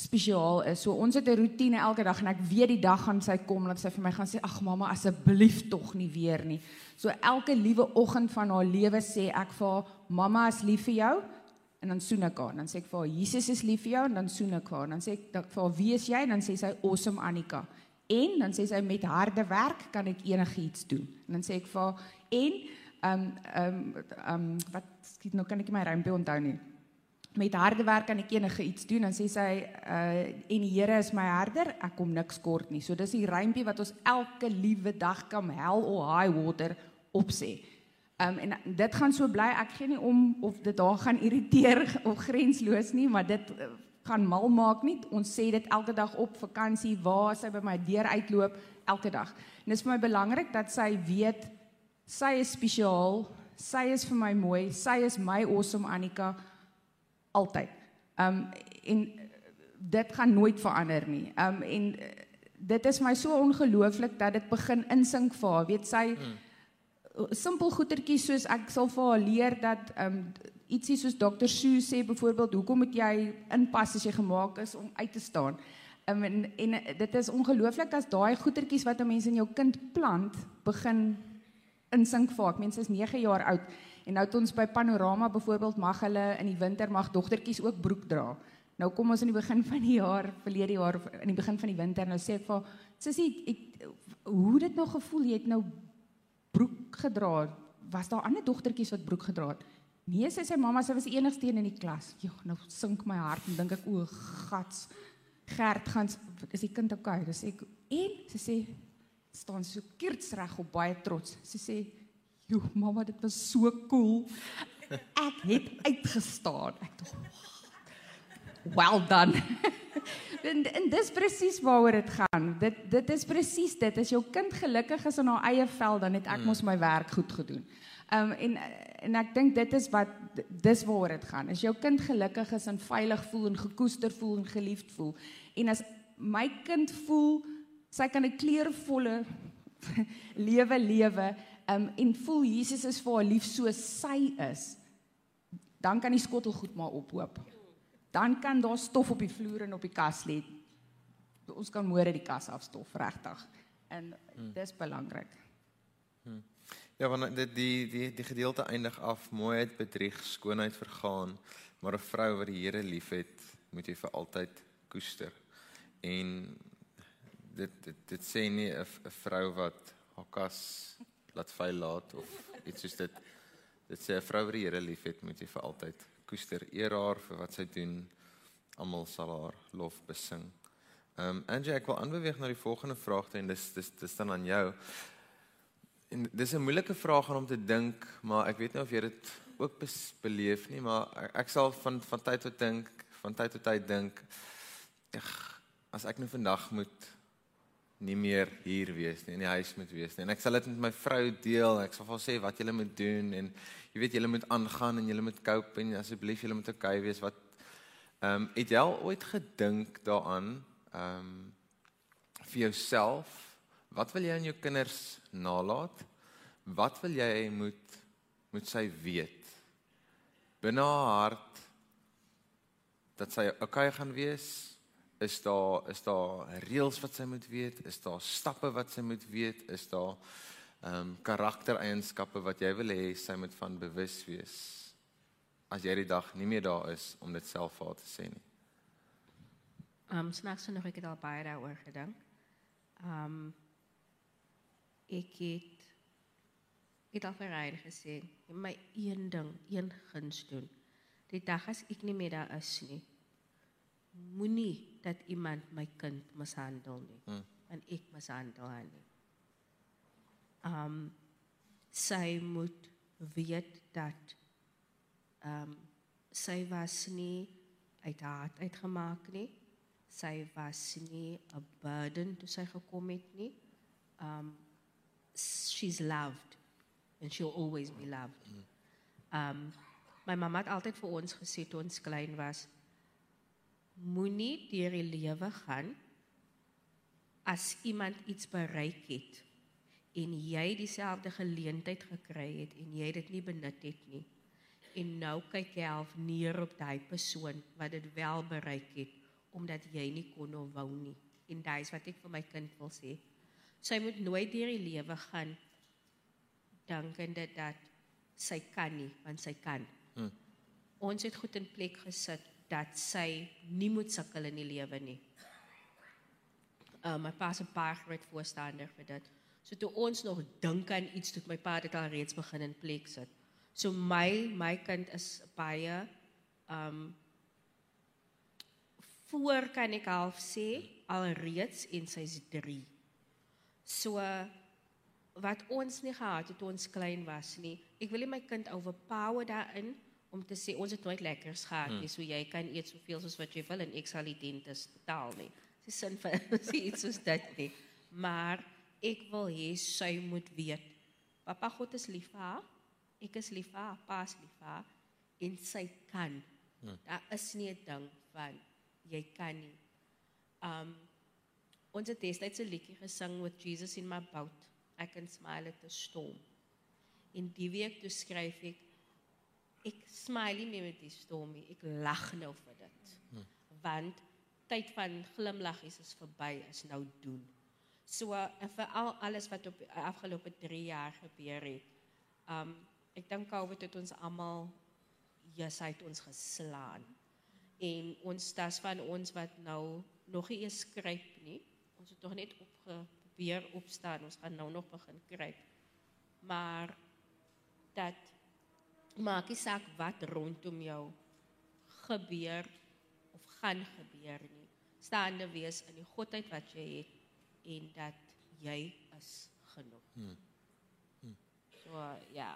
spesiaal is. So ons het 'n roetine elke dag en ek weet die dag gaan sy kom dat sy vir my gaan sê ag mamma asseblief tog nie weer nie. So elke liewe oggend van haar lewe sê ek vir haar mamma is lief vir jou en dan soen ek haar. Dan sê ek vir haar Jesus is lief vir jou en dan soen ek haar. Dan sê ek dat vir haar wie is jy en dan sê sy awesome Annika. En dan sê sy met harde werk kan ek enigiets doen. En dan sê ek vir haar en ehm um, ehm um, ehm um, wat skiet nou kan ek my rympie onthou nie. Met harde werk kan ek enige iets doen dan sê sy uh en die Here is my herder ek kom niks kort nie. So dis die rympie wat ons elke liewe dag kan hell or high water opsê. Um en dit gaan so bly ek gee nie om of dit daar gaan irriteer of grensloos nie maar dit uh, gaan mal maak nie. Ons sê dit elke dag op vakansie waar sy by my deur uitloop elke dag. En dit is vir my belangrik dat sy weet sy is spesiaal sy is vir my mooi sy is my awesome Annika altyd. Um en dit gaan nooit verander nie. Um en dit is my so ongelooflik dat dit begin insink vir haar. Weet sy hmm. simpel goetertjies soos ek sal vir haar leer dat um ietsie soos Dr. Sue sê byvoorbeeld, hoekom moet jy inpas as jy gemaak is om uit te staan? Um, en en dit is ongelooflik as daai goetertjies wat 'n mens in jou kind plant begin insink meen sy is 9 jaar oud En nou het ons by Panorama byvoorbeeld mag hulle in die winter mag dogtertjies ook broek dra. Nou kom ons in die begin van die jaar, verlede jaar in die begin van die winter, nou sê ek vir sussie, ek hoe dit nou gevoel jy het nou broek gedra? Was daar ander dogtertjies wat broek gedra het? Nee, sy sê mamma, sy was die enigste een in die klas. Ja, nou sink my hart en dink ek o, gats. Gert gaan is die kind okay? Dis ek en sy sê staan so kiertsreg op baie trots. Sy sê "Jo, mamma, dit was so cool." Ek het uitgestaan. Ek dink, "Well done." en, en dis presies waaroor dit gaan. Dit dit is presies dit. As jou kind gelukkig is in haar eie vel, dan het ek mos my werk goed gedoen. Um en en ek dink dit is wat dis waaroor dit gaan. As jou kind gelukkig is en veilig voel en gekoester voel en geliefd voel en as my kind voel sy kan 'n kleurvolle lewe lewe um, en voel Jesus is vir haar lief soos sy is, dan kan die skottelgoed maar ophoop. Dan kan daar stof op die vloer en op die kas lê. Ons kan môre die kas afstof regtig. En hmm. dis belangrik. Hmm. Ja, want dit die die die gedeelte eindig af mooiheid bedrieg, skoonheid vergaan, maar 'n vrou wat die Here liefhet, moet jy vir altyd koester. En dit dit dit sê nie 'n vrou wat haar kas laat vuil laat of iets soos dit. Dit sê 'n vrou wat die Here liefhet, moet jy vir altyd koester, eer haar vir wat sy doen. Almal sal haar lof besing. Ehm um, Angie, ek wil aanbeweeg na die volgende vraag en dis dis dis dan aan jou. En dis 'n moeilike vraag om te dink, maar ek weet nie of jy dit ook beleef nie, maar ek, ek sal van van tyd tot dink, van tyd tot tyd dink, ag, as ek nou vandag moet nie meer hier wees nie, in die huis moet wees nie. En ek sal dit met my vrou deel. Ek sal vir haar sê wat julle moet doen en jy weet julle moet aangaan en julle moet cope en asseblief julle moet okay wees wat ehm um, het jy al ooit gedink daaraan ehm um, vir jouself wat wil jy aan jou kinders nalat? Wat wil jy moet moet sy weet? Binne haar hart dat sy okay gaan wees is daar is daar reëls wat sy moet weet, is daar stappe wat sy moet weet, is daar ehm um, karaktereienskappe wat jy wil hê sy moet van bewus wees as jy die dag nie meer daar is om dit self vir haar te sê nie. Ehm um, snaaks nog ek het al baie daaroor gedink. Ehm um, ek het Ek het al vir Ryan gesê, jy my een ding, een guns doen. Die dag as ek nie meer daar is nie, moenie dat iemand my kind mishandel nie. Hmm. En ek mishandel haar nie. Um sy moet weet dat um sy was nie uit haat uitgemaak nie. Sy was nie 'n burden toe sy gekom het nie. Um she's loved and she'll always be loved. Um my mamma het altyd vir ons gesê toe ons klein was moenie deur die lewe gaan as iemand iets bereik het en jy dieselfde geleentheid gekry het en jy dit nie benut het nie. En nou kyk jy half neer op daai persoon wat dit wel bereik het omdat jy nie kon of wou nie. En daai is wat ek vir my kind wil sê. Sy moet nooit deur die lewe gaan dankende dat sy kan nie, want sy kan. Hmm. Ons het goed in plek gesit dat sy nie moet sukkel in die lewe nie. Uh, my pa se baie groot voorstander vir dit. So toe ons nog dink aan iets tot my pa dit al reeds begin in plek sit. So my my kind is baie um voor kan ek half sê alreeds en sy's 3. So wat ons nie gehad het toe ons klein was nie. Ek wil nie my kind overpower daarin om te sê ons het nooit lekkers gehad nie, so jy kan eet soveel soos wat jy wil en ek sal die dentes betaal nie. Dis sin vir iets soos dit nie. Maar ek wil hê sy moet weet. Papa God is lief vir haar. Ek is lief vir haar, pa is lief vir haar en sy kan. Hmm. Daar is nie 'n ding van jy kan nie. Um ons het destyds 'n liedjie gesing with Jesus in my boat. I can smile at the storm. In die week toe skryf ek ek smile nie met die storm nie. Ek lag nou vir dit. Hmm. Want tyd van glimlaggies is verby, is nou doen. So en vir al alles wat op afgelope 3 jaar gebeur het. Um ek dink COVID het ons almal Jesus het ons geslaan. En ons das van ons wat nou nog nie eens skryp nie. Ons het tog net opgeprobeer opstaan. Ons gaan nou nog begin kruip. Maar dat maak nie saak wat rondom jou gebeur of gaan gebeur nie. Staande wees in die godheid wat jy het en dat jy is genoeg. Hmm. Hmm. So ja.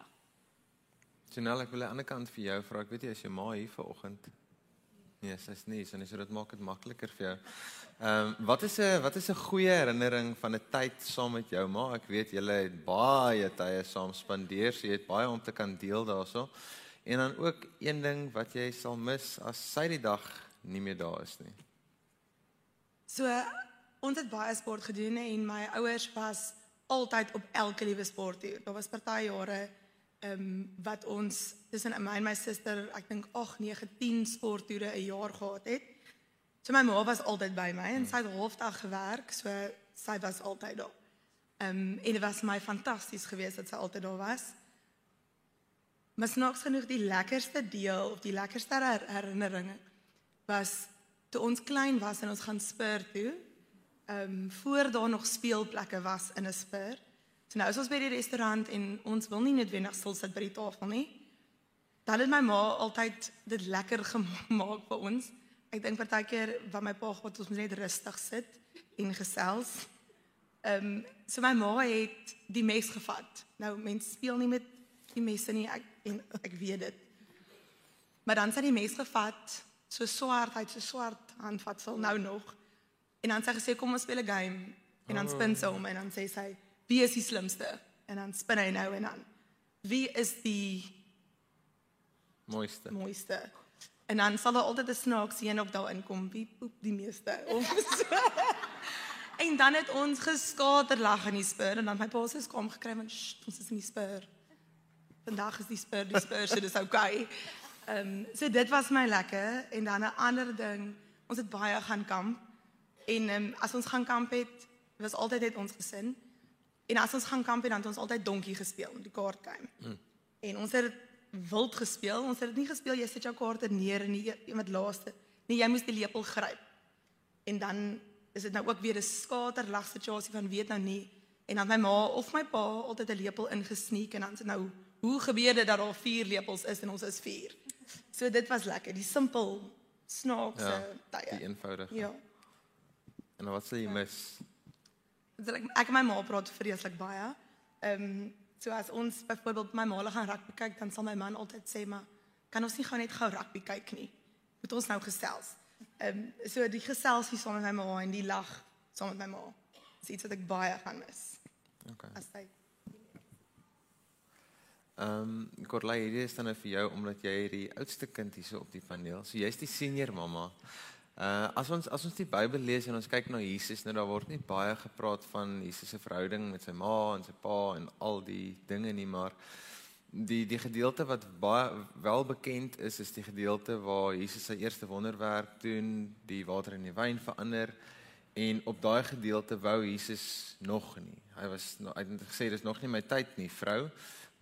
Janelle, ek wil aan die ander kant vir jou vra. Ek weet jy is jou ma hier vanoggend. Nee, sy's nie, so net so dit maak dit makliker vir jou. Ehm um, wat is 'n wat is 'n goeie herinnering van 'n tyd saam met jou ma? Ek weet julle het baie tye saam spandeer, so jy het baie om te kan deel daaroor. En dan ook een ding wat jy sal mis as sy die dag nie meer daar is nie. So ons het baie sport gedoen en my ouers was altyd op elke liewe sportuur. Daar was party jare ehm um, wat ons tussen my en my suster, ek dink 8, 9, 10 sporttoere 'n jaar gehad het. So my ma was altyd by my en sy het halfdag gewerk, so sy was altyd daar. Ehm um, en dit was my fantasties geweest dat sy altyd daar was. Maar snaaks genoeg die lekkerste deel of die lekkerste her herinneringe was toe ons klein was en ons gaan spur toe. Ehm um, voor daar nog speelplekke was in 'n spur. So nou is ons by die restaurant en ons wil nie noodwendig stil sit by die tafel nie. Dan het my ma altyd dit lekker gemaak vir ons. Ek dink partykeer wat my pa gehad ons moet net rustig sit en gesels. Ehm um, so my ma het die mes gevat. Nou mense speel nie met die messe nie. Ek en ek weet dit. Maar dan sy die mes gevat, so swart, hy het so swart handvatsel nou nog. En dan sy gesê kom ons speel 'n game en dan spin sy hom en dan sê sy wie is die slimste? En dan spin hy nou en dan wie is die Mooiste. mooiste? En dan sal daar altyd 'n snaakse een ook daarin kom wie poep die meeste of so. En dan het ons geskater lag in die spur en dan my pa se skaam gekry want "Sst, ons is in die spur. Vandag is die spur die spur so dis okay. Ehm um, so dit was my lekker en dan 'n ander ding, ons het baie gaan kamp. En ehm um, as ons gaan kamp het, was altyd net ons gesin. En as ons gaan kamp het, dan het ons altyd donkie gespeel, die kaartgame. Mm. En ons het dit wild gespeel. Ons het dit nie gespeel jy sit jou kaarte neer en die een wat laaste. Nee, jy moes die lepel gryp. En dan is dit nou ook weer 'n skaterlag situasie van weet nou nie En dan my ma of my pa altyd 'n lepel ingesneek en dan sê nou, hoe gebeur dit dat daar 4 lepels is en ons is 4? So dit was lekker, die simpel snaakse Ja, tye. Die eenvoudige. Ja. En wat sê jy mis? So ek ek en my ma praat vreeslik baie. Ehm um, so as ons byvoorbeeld my ma gaan rugby kyk, dan sal my man altyd sê maar kan ons nie gou net gou rugby kyk nie. Moet ons nou gesels. Ehm um, so die geselsie saam met my ma en die lag saam met my ma. Dis iets wat ek baie gaan mis. Okay. As hy Ehm um, Corlay, hierdie is dan nou vir jou omdat jy die oudste kind hierso op die paneel. So jy's die senior mamma. Uh as ons as ons die Bybel lees en ons kyk na Jesus, nou daar word nie baie gepraat van Jesus se verhouding met sy ma en sy pa en al die dinge nie, maar die die gedeelte wat baie wel bekend is is die gedeelte waar Jesus sy eerste wonderwerk doen, die water in die wyn verander en op daai gedeelte wou Jesus nog nie. Hy was hy het gesê dis nog nie my tyd nie, vrou.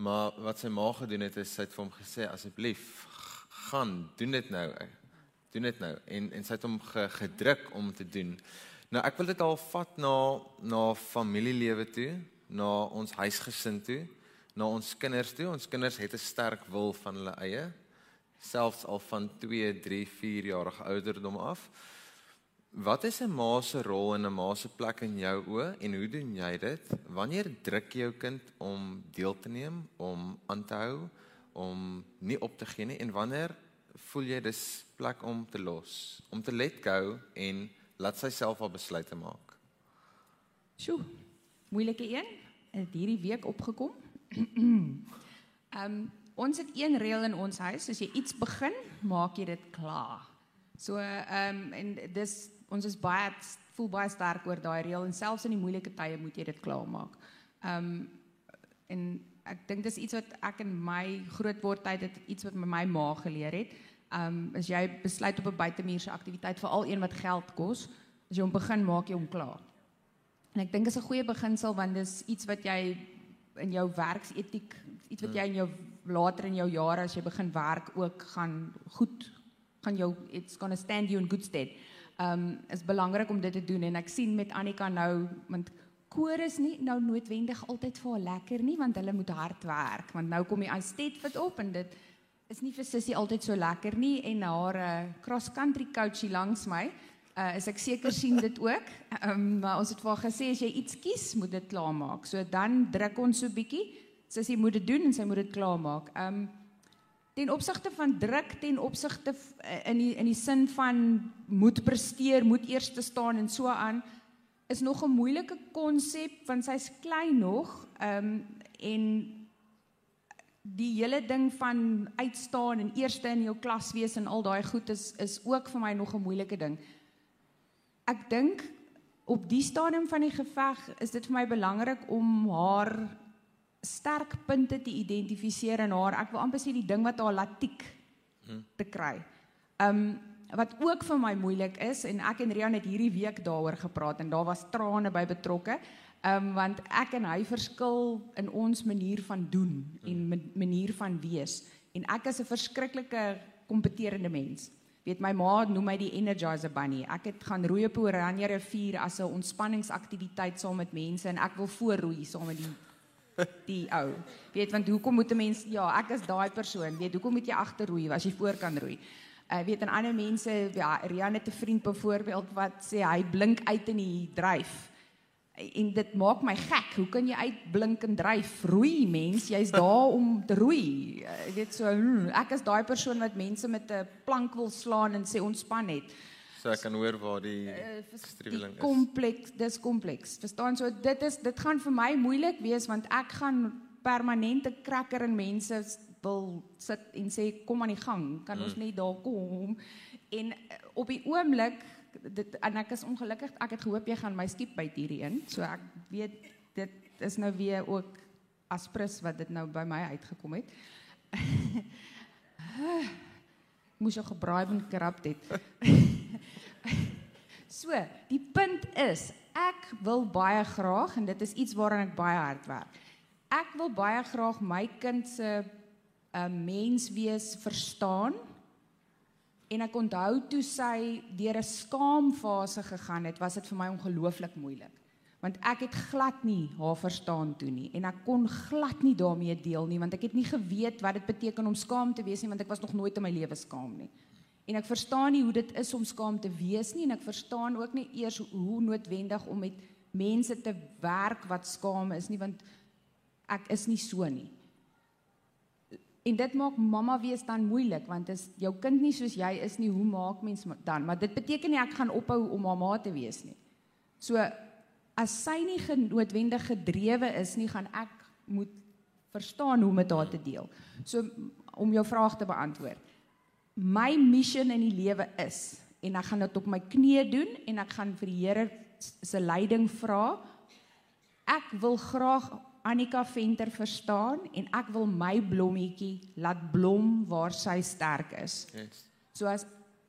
Maar wat sy ma gedoen het is sy het vir hom gesê asseblief gaan doen dit nou. Doen dit nou en en sy het hom ge, gedruk om te doen. Nou ek wil dit al vat na na familielewe toe, na ons huisgesin toe, na ons kinders toe. Ons kinders het 'n sterk wil van hulle eie, selfs al van 2, 3, 4 jarige ouderdom af. Wat is 'n ma se rol en 'n ma se plek in jou oë en hoe doen jy dit? Wanneer druk jy jou kind om deel te neem, om aan te hou, om nie op te gee nie en wanneer voel jy dis plek om te los, om te let go en laat sy self haar besluite maak? Sjoe. Moeilike een. Het hierdie week opgekom. Ehm um, ons het een reël in ons huis, as jy iets begin, maak jy dit klaar. So ehm um, en dis ons is baie voel baie sterk oor daai reël en selfs in die moeilike tye moet jy dit klaar maak. Ehm um, en ek dink dis iets wat ek in my grootwordtyd het iets wat my my ma geleer het. Ehm um, as jy besluit op 'n buitemuurse aktiwiteit veral een wat geld kos, as jy hom begin maak jy hom klaar. En ek dink dit is 'n goeie beginsel want dis iets wat jy in jou werksetiek, iets wat jy in jou later in jou jare as jy begin werk ook gaan goed gaan jou it's going to stand you in good stead. Um is belangrik om dit te doen en ek sien met Annika nou want koor is nie nou noodwendig altyd vir haar lekker nie want hulle moet hard werk want nou kom die Anstetfit op en dit is nie vir Sissie altyd so lekker nie en haar uh, cross country coachie langs my uh, is ek seker sien dit ook. Um, maar ons het vir haar gesê as jy iets kies, moet dit klaarmaak. So dan druk ons so bietjie. Sissie moet dit doen en sy moet dit klaarmaak. Um ten opsigte van druk ten opsigte in die in die sin van moet presteer, moet eers te staan en so aan is nog 'n moeilike konsep want sy's klein nog. Um en die hele ding van uitstaan en eerste in jou klas wees en al daai goed is is ook vir my nog 'n moeilike ding. Ek dink op die stadium van die geveg is dit vir my belangrik om haar sterk punte te identifiseer en haar ek wil amper sê die ding wat haar latiek te kry. Um wat ook vir my moeilik is en ek en Rian het hierdie week daaroor gepraat en daar was trane by betrokke. Um want ek en hy verskil in ons manier van doen en manier van wees en ek is 'n verskriklike kompeterende mens. Weet my ma noem my die energizer bunny. Ek het gaan roei op Oranje rivier as 'n ontspanningsaktiwiteit saam met mense en ek wil voorroei saam met die die ou. Weet want hoekom moet 'n mens ja, ek is daai persoon. Weet hoekom moet jy agterroei as jy voor kan roei? Uh weet en ander mense, ja, Rian het 'n vriend byvoorbeeld wat sê hy blink uit in die dryf. En dit maak my gek. Hoe kan jy uitblink en dryf? Roei mens, jy's daar om te roei. Jy weet so, hmm, ek is daai persoon wat mense met 'n plank wil slaan en sê ontspan net. So ek kan hoor waar die Uh, streweling die is. kompleks, dis kompleks. Verstaan so dit is dit gaan vir my moeilik wees want ek gaan permanente krakker in mense wil sit en sê kom aan die gang, kan ons net daar kom. En eh, op die oomblik dit en ek is ongelukkig ek het gehoop jy gaan my skiep by hierdie een. So ek weet dit is nou weer ook aspres wat dit nou by my uitgekom het. Moes jou gebraai en gekrap het. So, die punt is, ek wil baie graag en dit is iets waaraan ek baie hard werk. Ek wil baie graag my kind se 'n uh, menswees verstaan. En ek onthou toe sy deur 'n skaamfase gegaan het, was dit vir my ongelooflik moeilik. want ek het glad nie haar verstaan toe nie en ek kon glad nie daarmee deel nie want ek het nie geweet wat dit beteken om skaam te wees nie want ek was nog nooit in my lewe skaam nie. En ek verstaan nie hoe dit is om skaam te wees nie en ek verstaan ook nie eers hoe noodwendig om met mense te werk wat skaam is nie want ek is nie so nie. En dit maak mamma wees dan moeilik want as jou kind nie soos jy is nie, hoe maak mens dan? Maar dit beteken nie ek gaan ophou om mamma te wees nie. So as sy nie genoodwendig gedrewe is nie, gaan ek moet verstaan hoe om dit haar te deel. So om jou vraag te beantwoord. My mission in die lewe is en ek gaan dit op my knieë doen en ek gaan vir die Here se leiding vra. Ek wil graag Annika Venter verstaan en ek wil my blommetjie laat blom waar sy sterk is. Yes. So as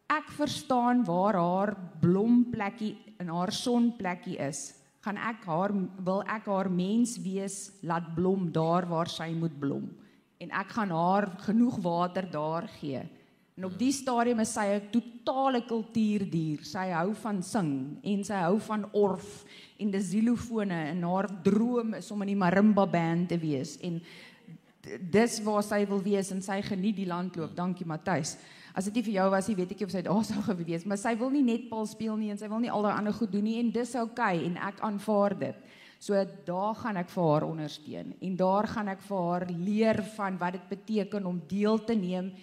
ek verstaan waar haar blomplekkie en haar sonplekkie is, gaan ek haar wil ek haar mens wees laat blom daar waar sy moet blom en ek gaan haar genoeg water daar gee. En op die stadium is sy 'n totale kultuurdier. Sy hou van sing en sy hou van orf en die xilofone en haar droom is om in die marimba band te wees en dis waar sy wil wees en sy geniet die landloop. Dankie Matthys. As dit nie vir jou was nie, weet ek nie of sy daar sou gewees, maar sy wil nie net bal speel nie en sy wil nie al daai ander goed doen nie en dis oukei okay, en ek aanvaar dit. So daar gaan ek vir haar ondersteun en daar gaan ek vir haar leer van wat dit beteken om deel te neem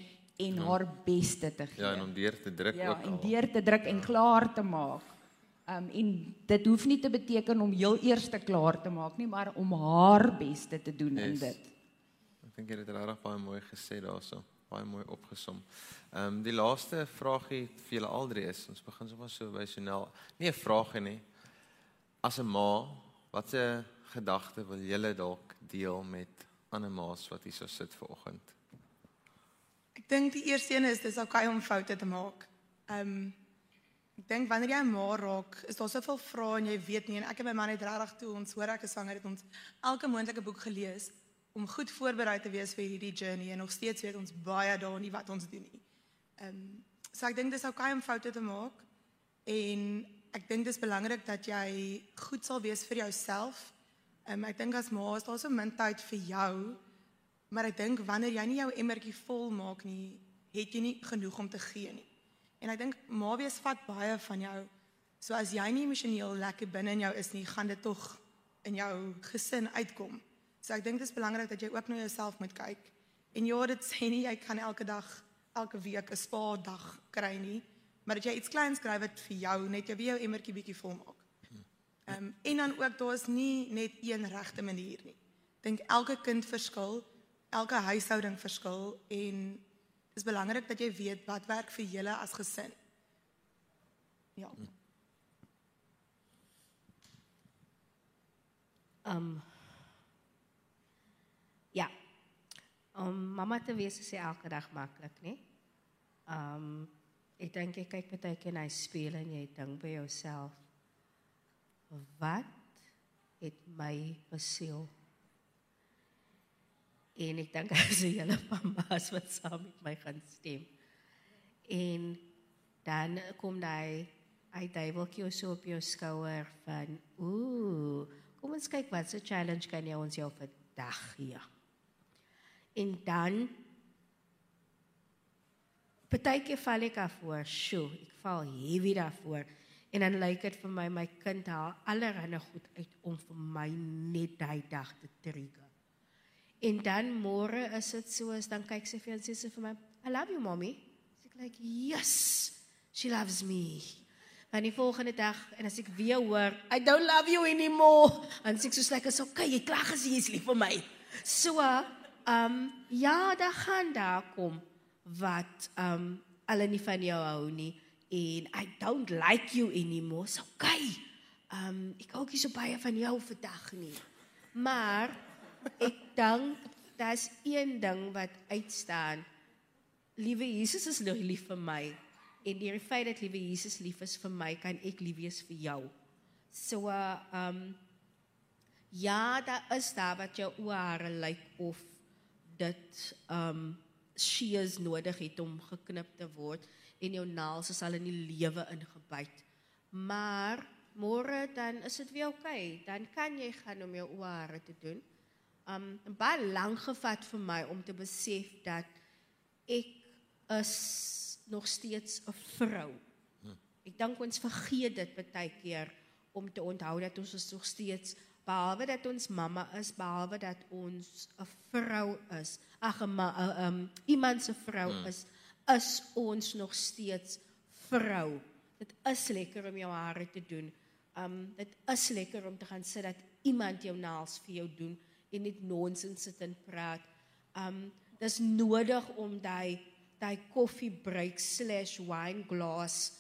en ja. haar beste te gee. Ja, en om deur te druk ja, ook. en al. deur te druk en klaar te maak. Um en dit hoef nie te beteken om heel eerste klaar te maak nie, maar om haar beste te doen in Yes. dit. Ek dink jy het dit regtig baie mooi gesê daarso. Baie mooi opgesom. Ehm um, die laaste vraagie vir julle aldrie is, ons begin sommer so by Sonel. Nie 'n vraagie nie. As 'n ma, watse gedagte wil julle dalk deel met ander ma's wat hier so sit vanoggend? Ek dink die eerste een is dis okay om foute te maak. Ehm um, ek dink wanneer jy 'n ma raak, is daar soveel vrae en jy weet nie en ek en my man het regtig toe ons hoor ek is swanger het ons elke moontlike boek gelees om goed voorberei te wees vir hierdie journey en nog steeds weet ons baie daar nie wat ons doen nie. Ehm um, so ek dink dis okay om foute te maak en ek dink dis belangrik dat jy goed sal wees vir jouself. Ehm um, ek dink as ma is daar so min tyd vir jou Maar ek dink wanneer jy nie jou emmertjie vol maak nie, het jy nie genoeg om te gee nie. En ek dink ma wees vat baie van jou. So as jy nie emosioneel lekker binne in jou is nie, gaan dit tog in jou gesin uitkom. So ek dink dit is belangrik dat jy ook na jouself moet kyk. En ja, dit sê nie jy kan elke dag, elke week 'n spa dag kry nie, maar dat jy iets kleins kry wat vir jou net jou weer emmertjie bietjie vol maak. Ehm um, en dan ook daar is nie net een regte manier nie. Dink elke kind verskil elke huishouding verskil en is belangrik dat jy weet wat werk vir julle as gesin. Ja. Um Ja. Om mamma te wees is elke dag maklik nie. Um ek dink jy kyk baie keer na speel en jy dink by jouself wat het my besiel? En ek dink as jy hele mamma's wat saam met my gaan stem. En dan kom daai hy duiweltjie so op jou skouer van ooh, kom ons kyk wat se challenge kan jy ons jou vandag gee. En dan partykeer val ek af voor, sjoe, ek val heavy daarvoor. En dan lyk dit vir my my kind haal allerhande goed uit om vir my net daai dag te trigger. En dan môre is dit so as dan kyk sy vir en sê sy vir my, "I love you, mommy." Sê like, "Yes, she loves me." En die volgende dag en as ek weer hoor, "I don't love you anymore." En sê ek soos like, "Is okay, jy klag as jy is lief vir my." So, ehm um, ja, daar gaan daar kom wat ehm um, hulle nie van jou hou nie en I don't like you anymore. So okay. Ehm um, ek hou nie so baie van jou vandag nie. Maar ek dink daar's een ding wat uitstaan. Liewe Jesus is nog lief vir my en deur die feit dat liewe Jesus lief is vir my, kan ek lief wees vir jou. So uh um ja, daar is daar wat jou oorhare lyk of dit um shears nodig het om geknip te word en jou naels is al in die lewe ingebyt. Maar môre dan is dit weer oukei. Okay. Dan kan jy gaan om jou oare te doen. Um baie lank gevat vir my om te besef dat ek is nog steeds 'n vrou. Ek dink ons vergeet dit baie keer om te onthou dat ons is nog steeds behalwe dat ons mamma is, behalwe dat ons 'n vrou is. Ag 'n um, iemand se vrou hmm. is, is ons nog steeds vrou. Dit is lekker om jou hare te doen. Um dit is lekker om te gaan sit dat iemand jou naels vir jou doen en net nonsens sit en praat. Um dis nodig om daai daai koffiebreak/wine glass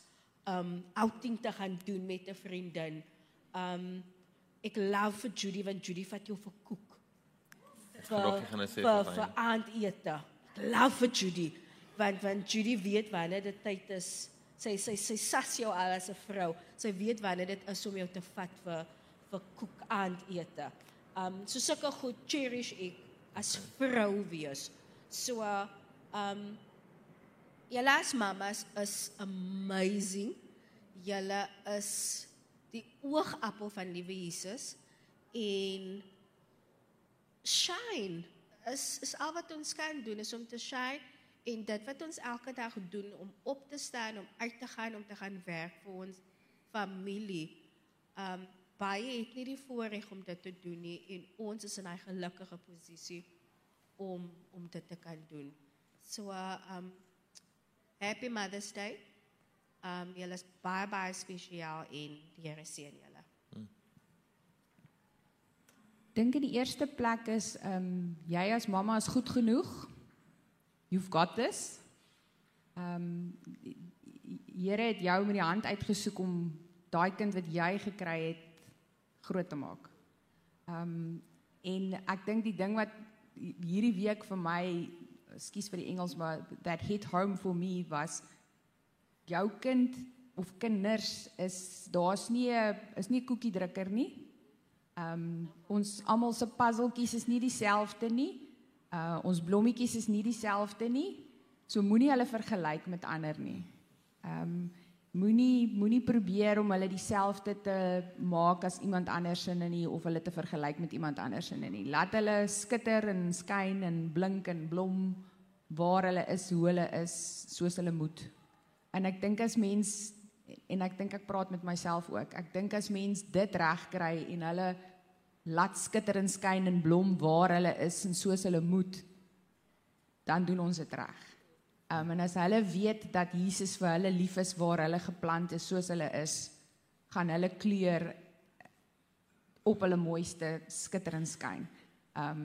um outing te gaan doen met 'n vriendin. Um ek love vir Judy want Judy vat jou vir koek. Vir vir, vir aandete. Love vir Judy want want Judy weet wanneer dit tyd is. Sy sy sy sas jou al as 'n vrou. Sy weet wanneer dit is om jou te vat vir vir koek aandete. Um so sulke goed cherish ek as vrou wees. So um julle as mamas is amazing. Julle is die oogappel van liewe Jesus en shine is is al wat ons kan doen is om te shine en dit wat ons elke dag doen om op te staan om uit te gaan om te gaan werk vir ons familie. Um baie het nie die voorreg om dit te doen nie en ons is in 'n gelukkige posisie om om dit te kan doen. So uh, um happy Mother's Day. Um julle is baie baie spesiaal en die Here seën julle. Hmm. Dink in die eerste plek is um jy as mamma is goed genoeg. You've got this. Um Here het jou met die hand uitgesoek om daai kind wat jy gekry het groot te maak. Um en ek dink die ding wat hierdie week vir my, ekskuus vir die Engels, maar that hit home for me was jou kind of kinders is daar's nie 'n is nie 'n koekiedrukker nie. Um ons almal se puzzeltjies is nie dieselfde nie. Uh ons blommetjies is nie dieselfde nie. So moenie hulle vergelyk met ander nie. Um moenie moenie probeer om hulle dieselfde te maak as iemand anders in nie of hulle te vergelyk met iemand anders in nie. Laat hulle skitter en skyn en blink en blom waar hulle is, hoe hulle is, soos hulle moet. En ek dink as mens en ek dink ek praat met myself ook. Ek dink as mens dit reg kry en hulle laat skitter en skyn en blom waar hulle is en soos hulle moet, dan doen ons dit reg. Um, en as hulle weet dat Jesus vir hulle lief is waar hulle geplant is soos hulle is, gaan hulle kleur op hulle mooiste skitter en skyn. Um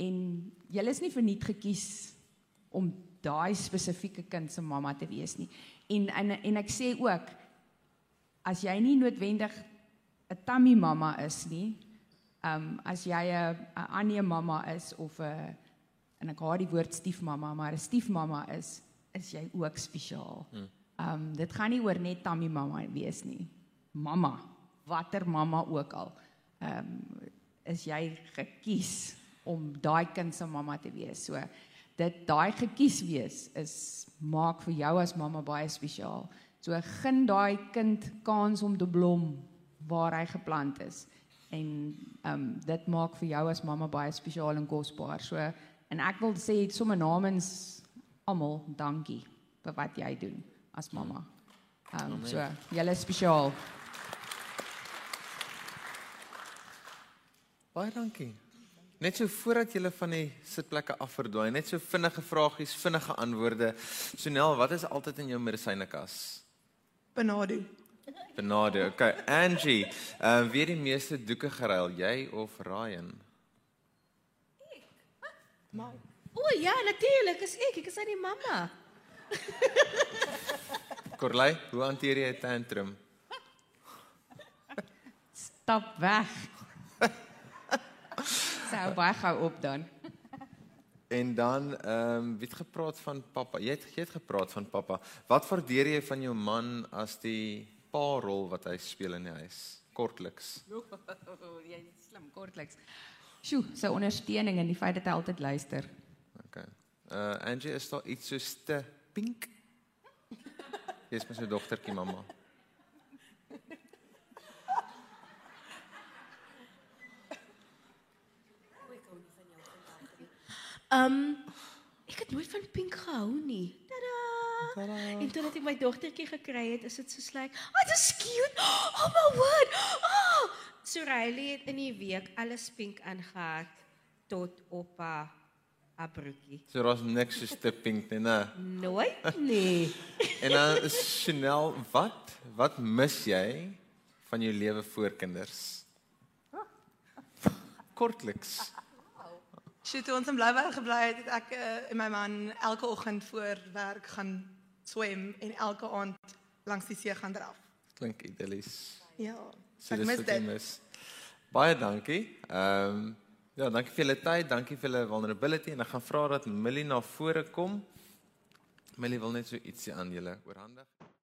en julle is nie verniet gekies om daai spesifieke kind se mamma te wees nie. En en en ek sê ook as jy nie noodwendig 'n tammy mamma is nie, um, as jy 'n 'n Annie mamma is of 'n en ek haat die woord stiefmamma, maar 'n stiefmamma is, is jy ook spesiaal. Ehm um, dit gaan nie oor net tammy mamma wees nie. Mamma, watter mamma ook al. Ehm um, is jy gekies om daai kind se mamma te wees. So dit daai gekies wees is maak vir jou as mamma baie spesiaal. So gun daai kind kans om te blom waar hy geplant is. En ehm um, dit maak vir jou as mamma baie spesiaal en kosbaar. So en ek wil sê sommer namens almal dankie vir wat jy doen as mamma. Ehm um, so jy is spesiaal. Baie dankie. Net so voordat jy van die sitplekke afverdwaai, net so vinnige vragies, vinnige antwoorde. Sonel, wat is altyd in jou medisynekas? Benado. Benado. Okay, Angie, ehm uh, wie het die meeste doeke geruil, jy of Ryan? Maar O ja, natuurlik, is ek, ek is aan die mamma. Korlei, hoe hanteer jy 'n tantrum? Stap weg. Sou baie gou op dan. En dan ehm um, wie het gepraat van pappa? Jy het jy het gepraat van pappa. Wat waardeer jy van jou man as die pa rol wat hy speel in die huis? Kortliks. jy is slim, kortliks. Sjoe, sy so ondersteuning en die feit dat hy altyd luister. Okay. Uh Angie, is daar iets soos te pink? Jy's mos 'n dogtertjie, mamma. Ehm um, ek het nooit van pink gehou nie. Tada! Tada. En toe dat ek my dogtertjie gekry het, is dit so sleg. Oh, dit is cute. Oh my word. Oh! So Riley het in die week alles pink aangehad tot op haar haar broekie. So daar's niks so te pink nie, né? Nooit nie. En dan is Chanel, wat wat mis jy van jou lewe voor kinders? Kortliks. Sy toe ons in Blyberg gebly het, het ek uh, en my man elke oggend voor werk gaan swem en elke aand langs die see gaan draf. Klink idillies. Ja. So ek mis dit. mis. Baie dankie. Ehm um, ja, dankie vir julle tyd, dankie vir julle vulnerability en ek gaan vra dat Millie na vore kom. Millie wil net so ietsie aan julle oorhandig.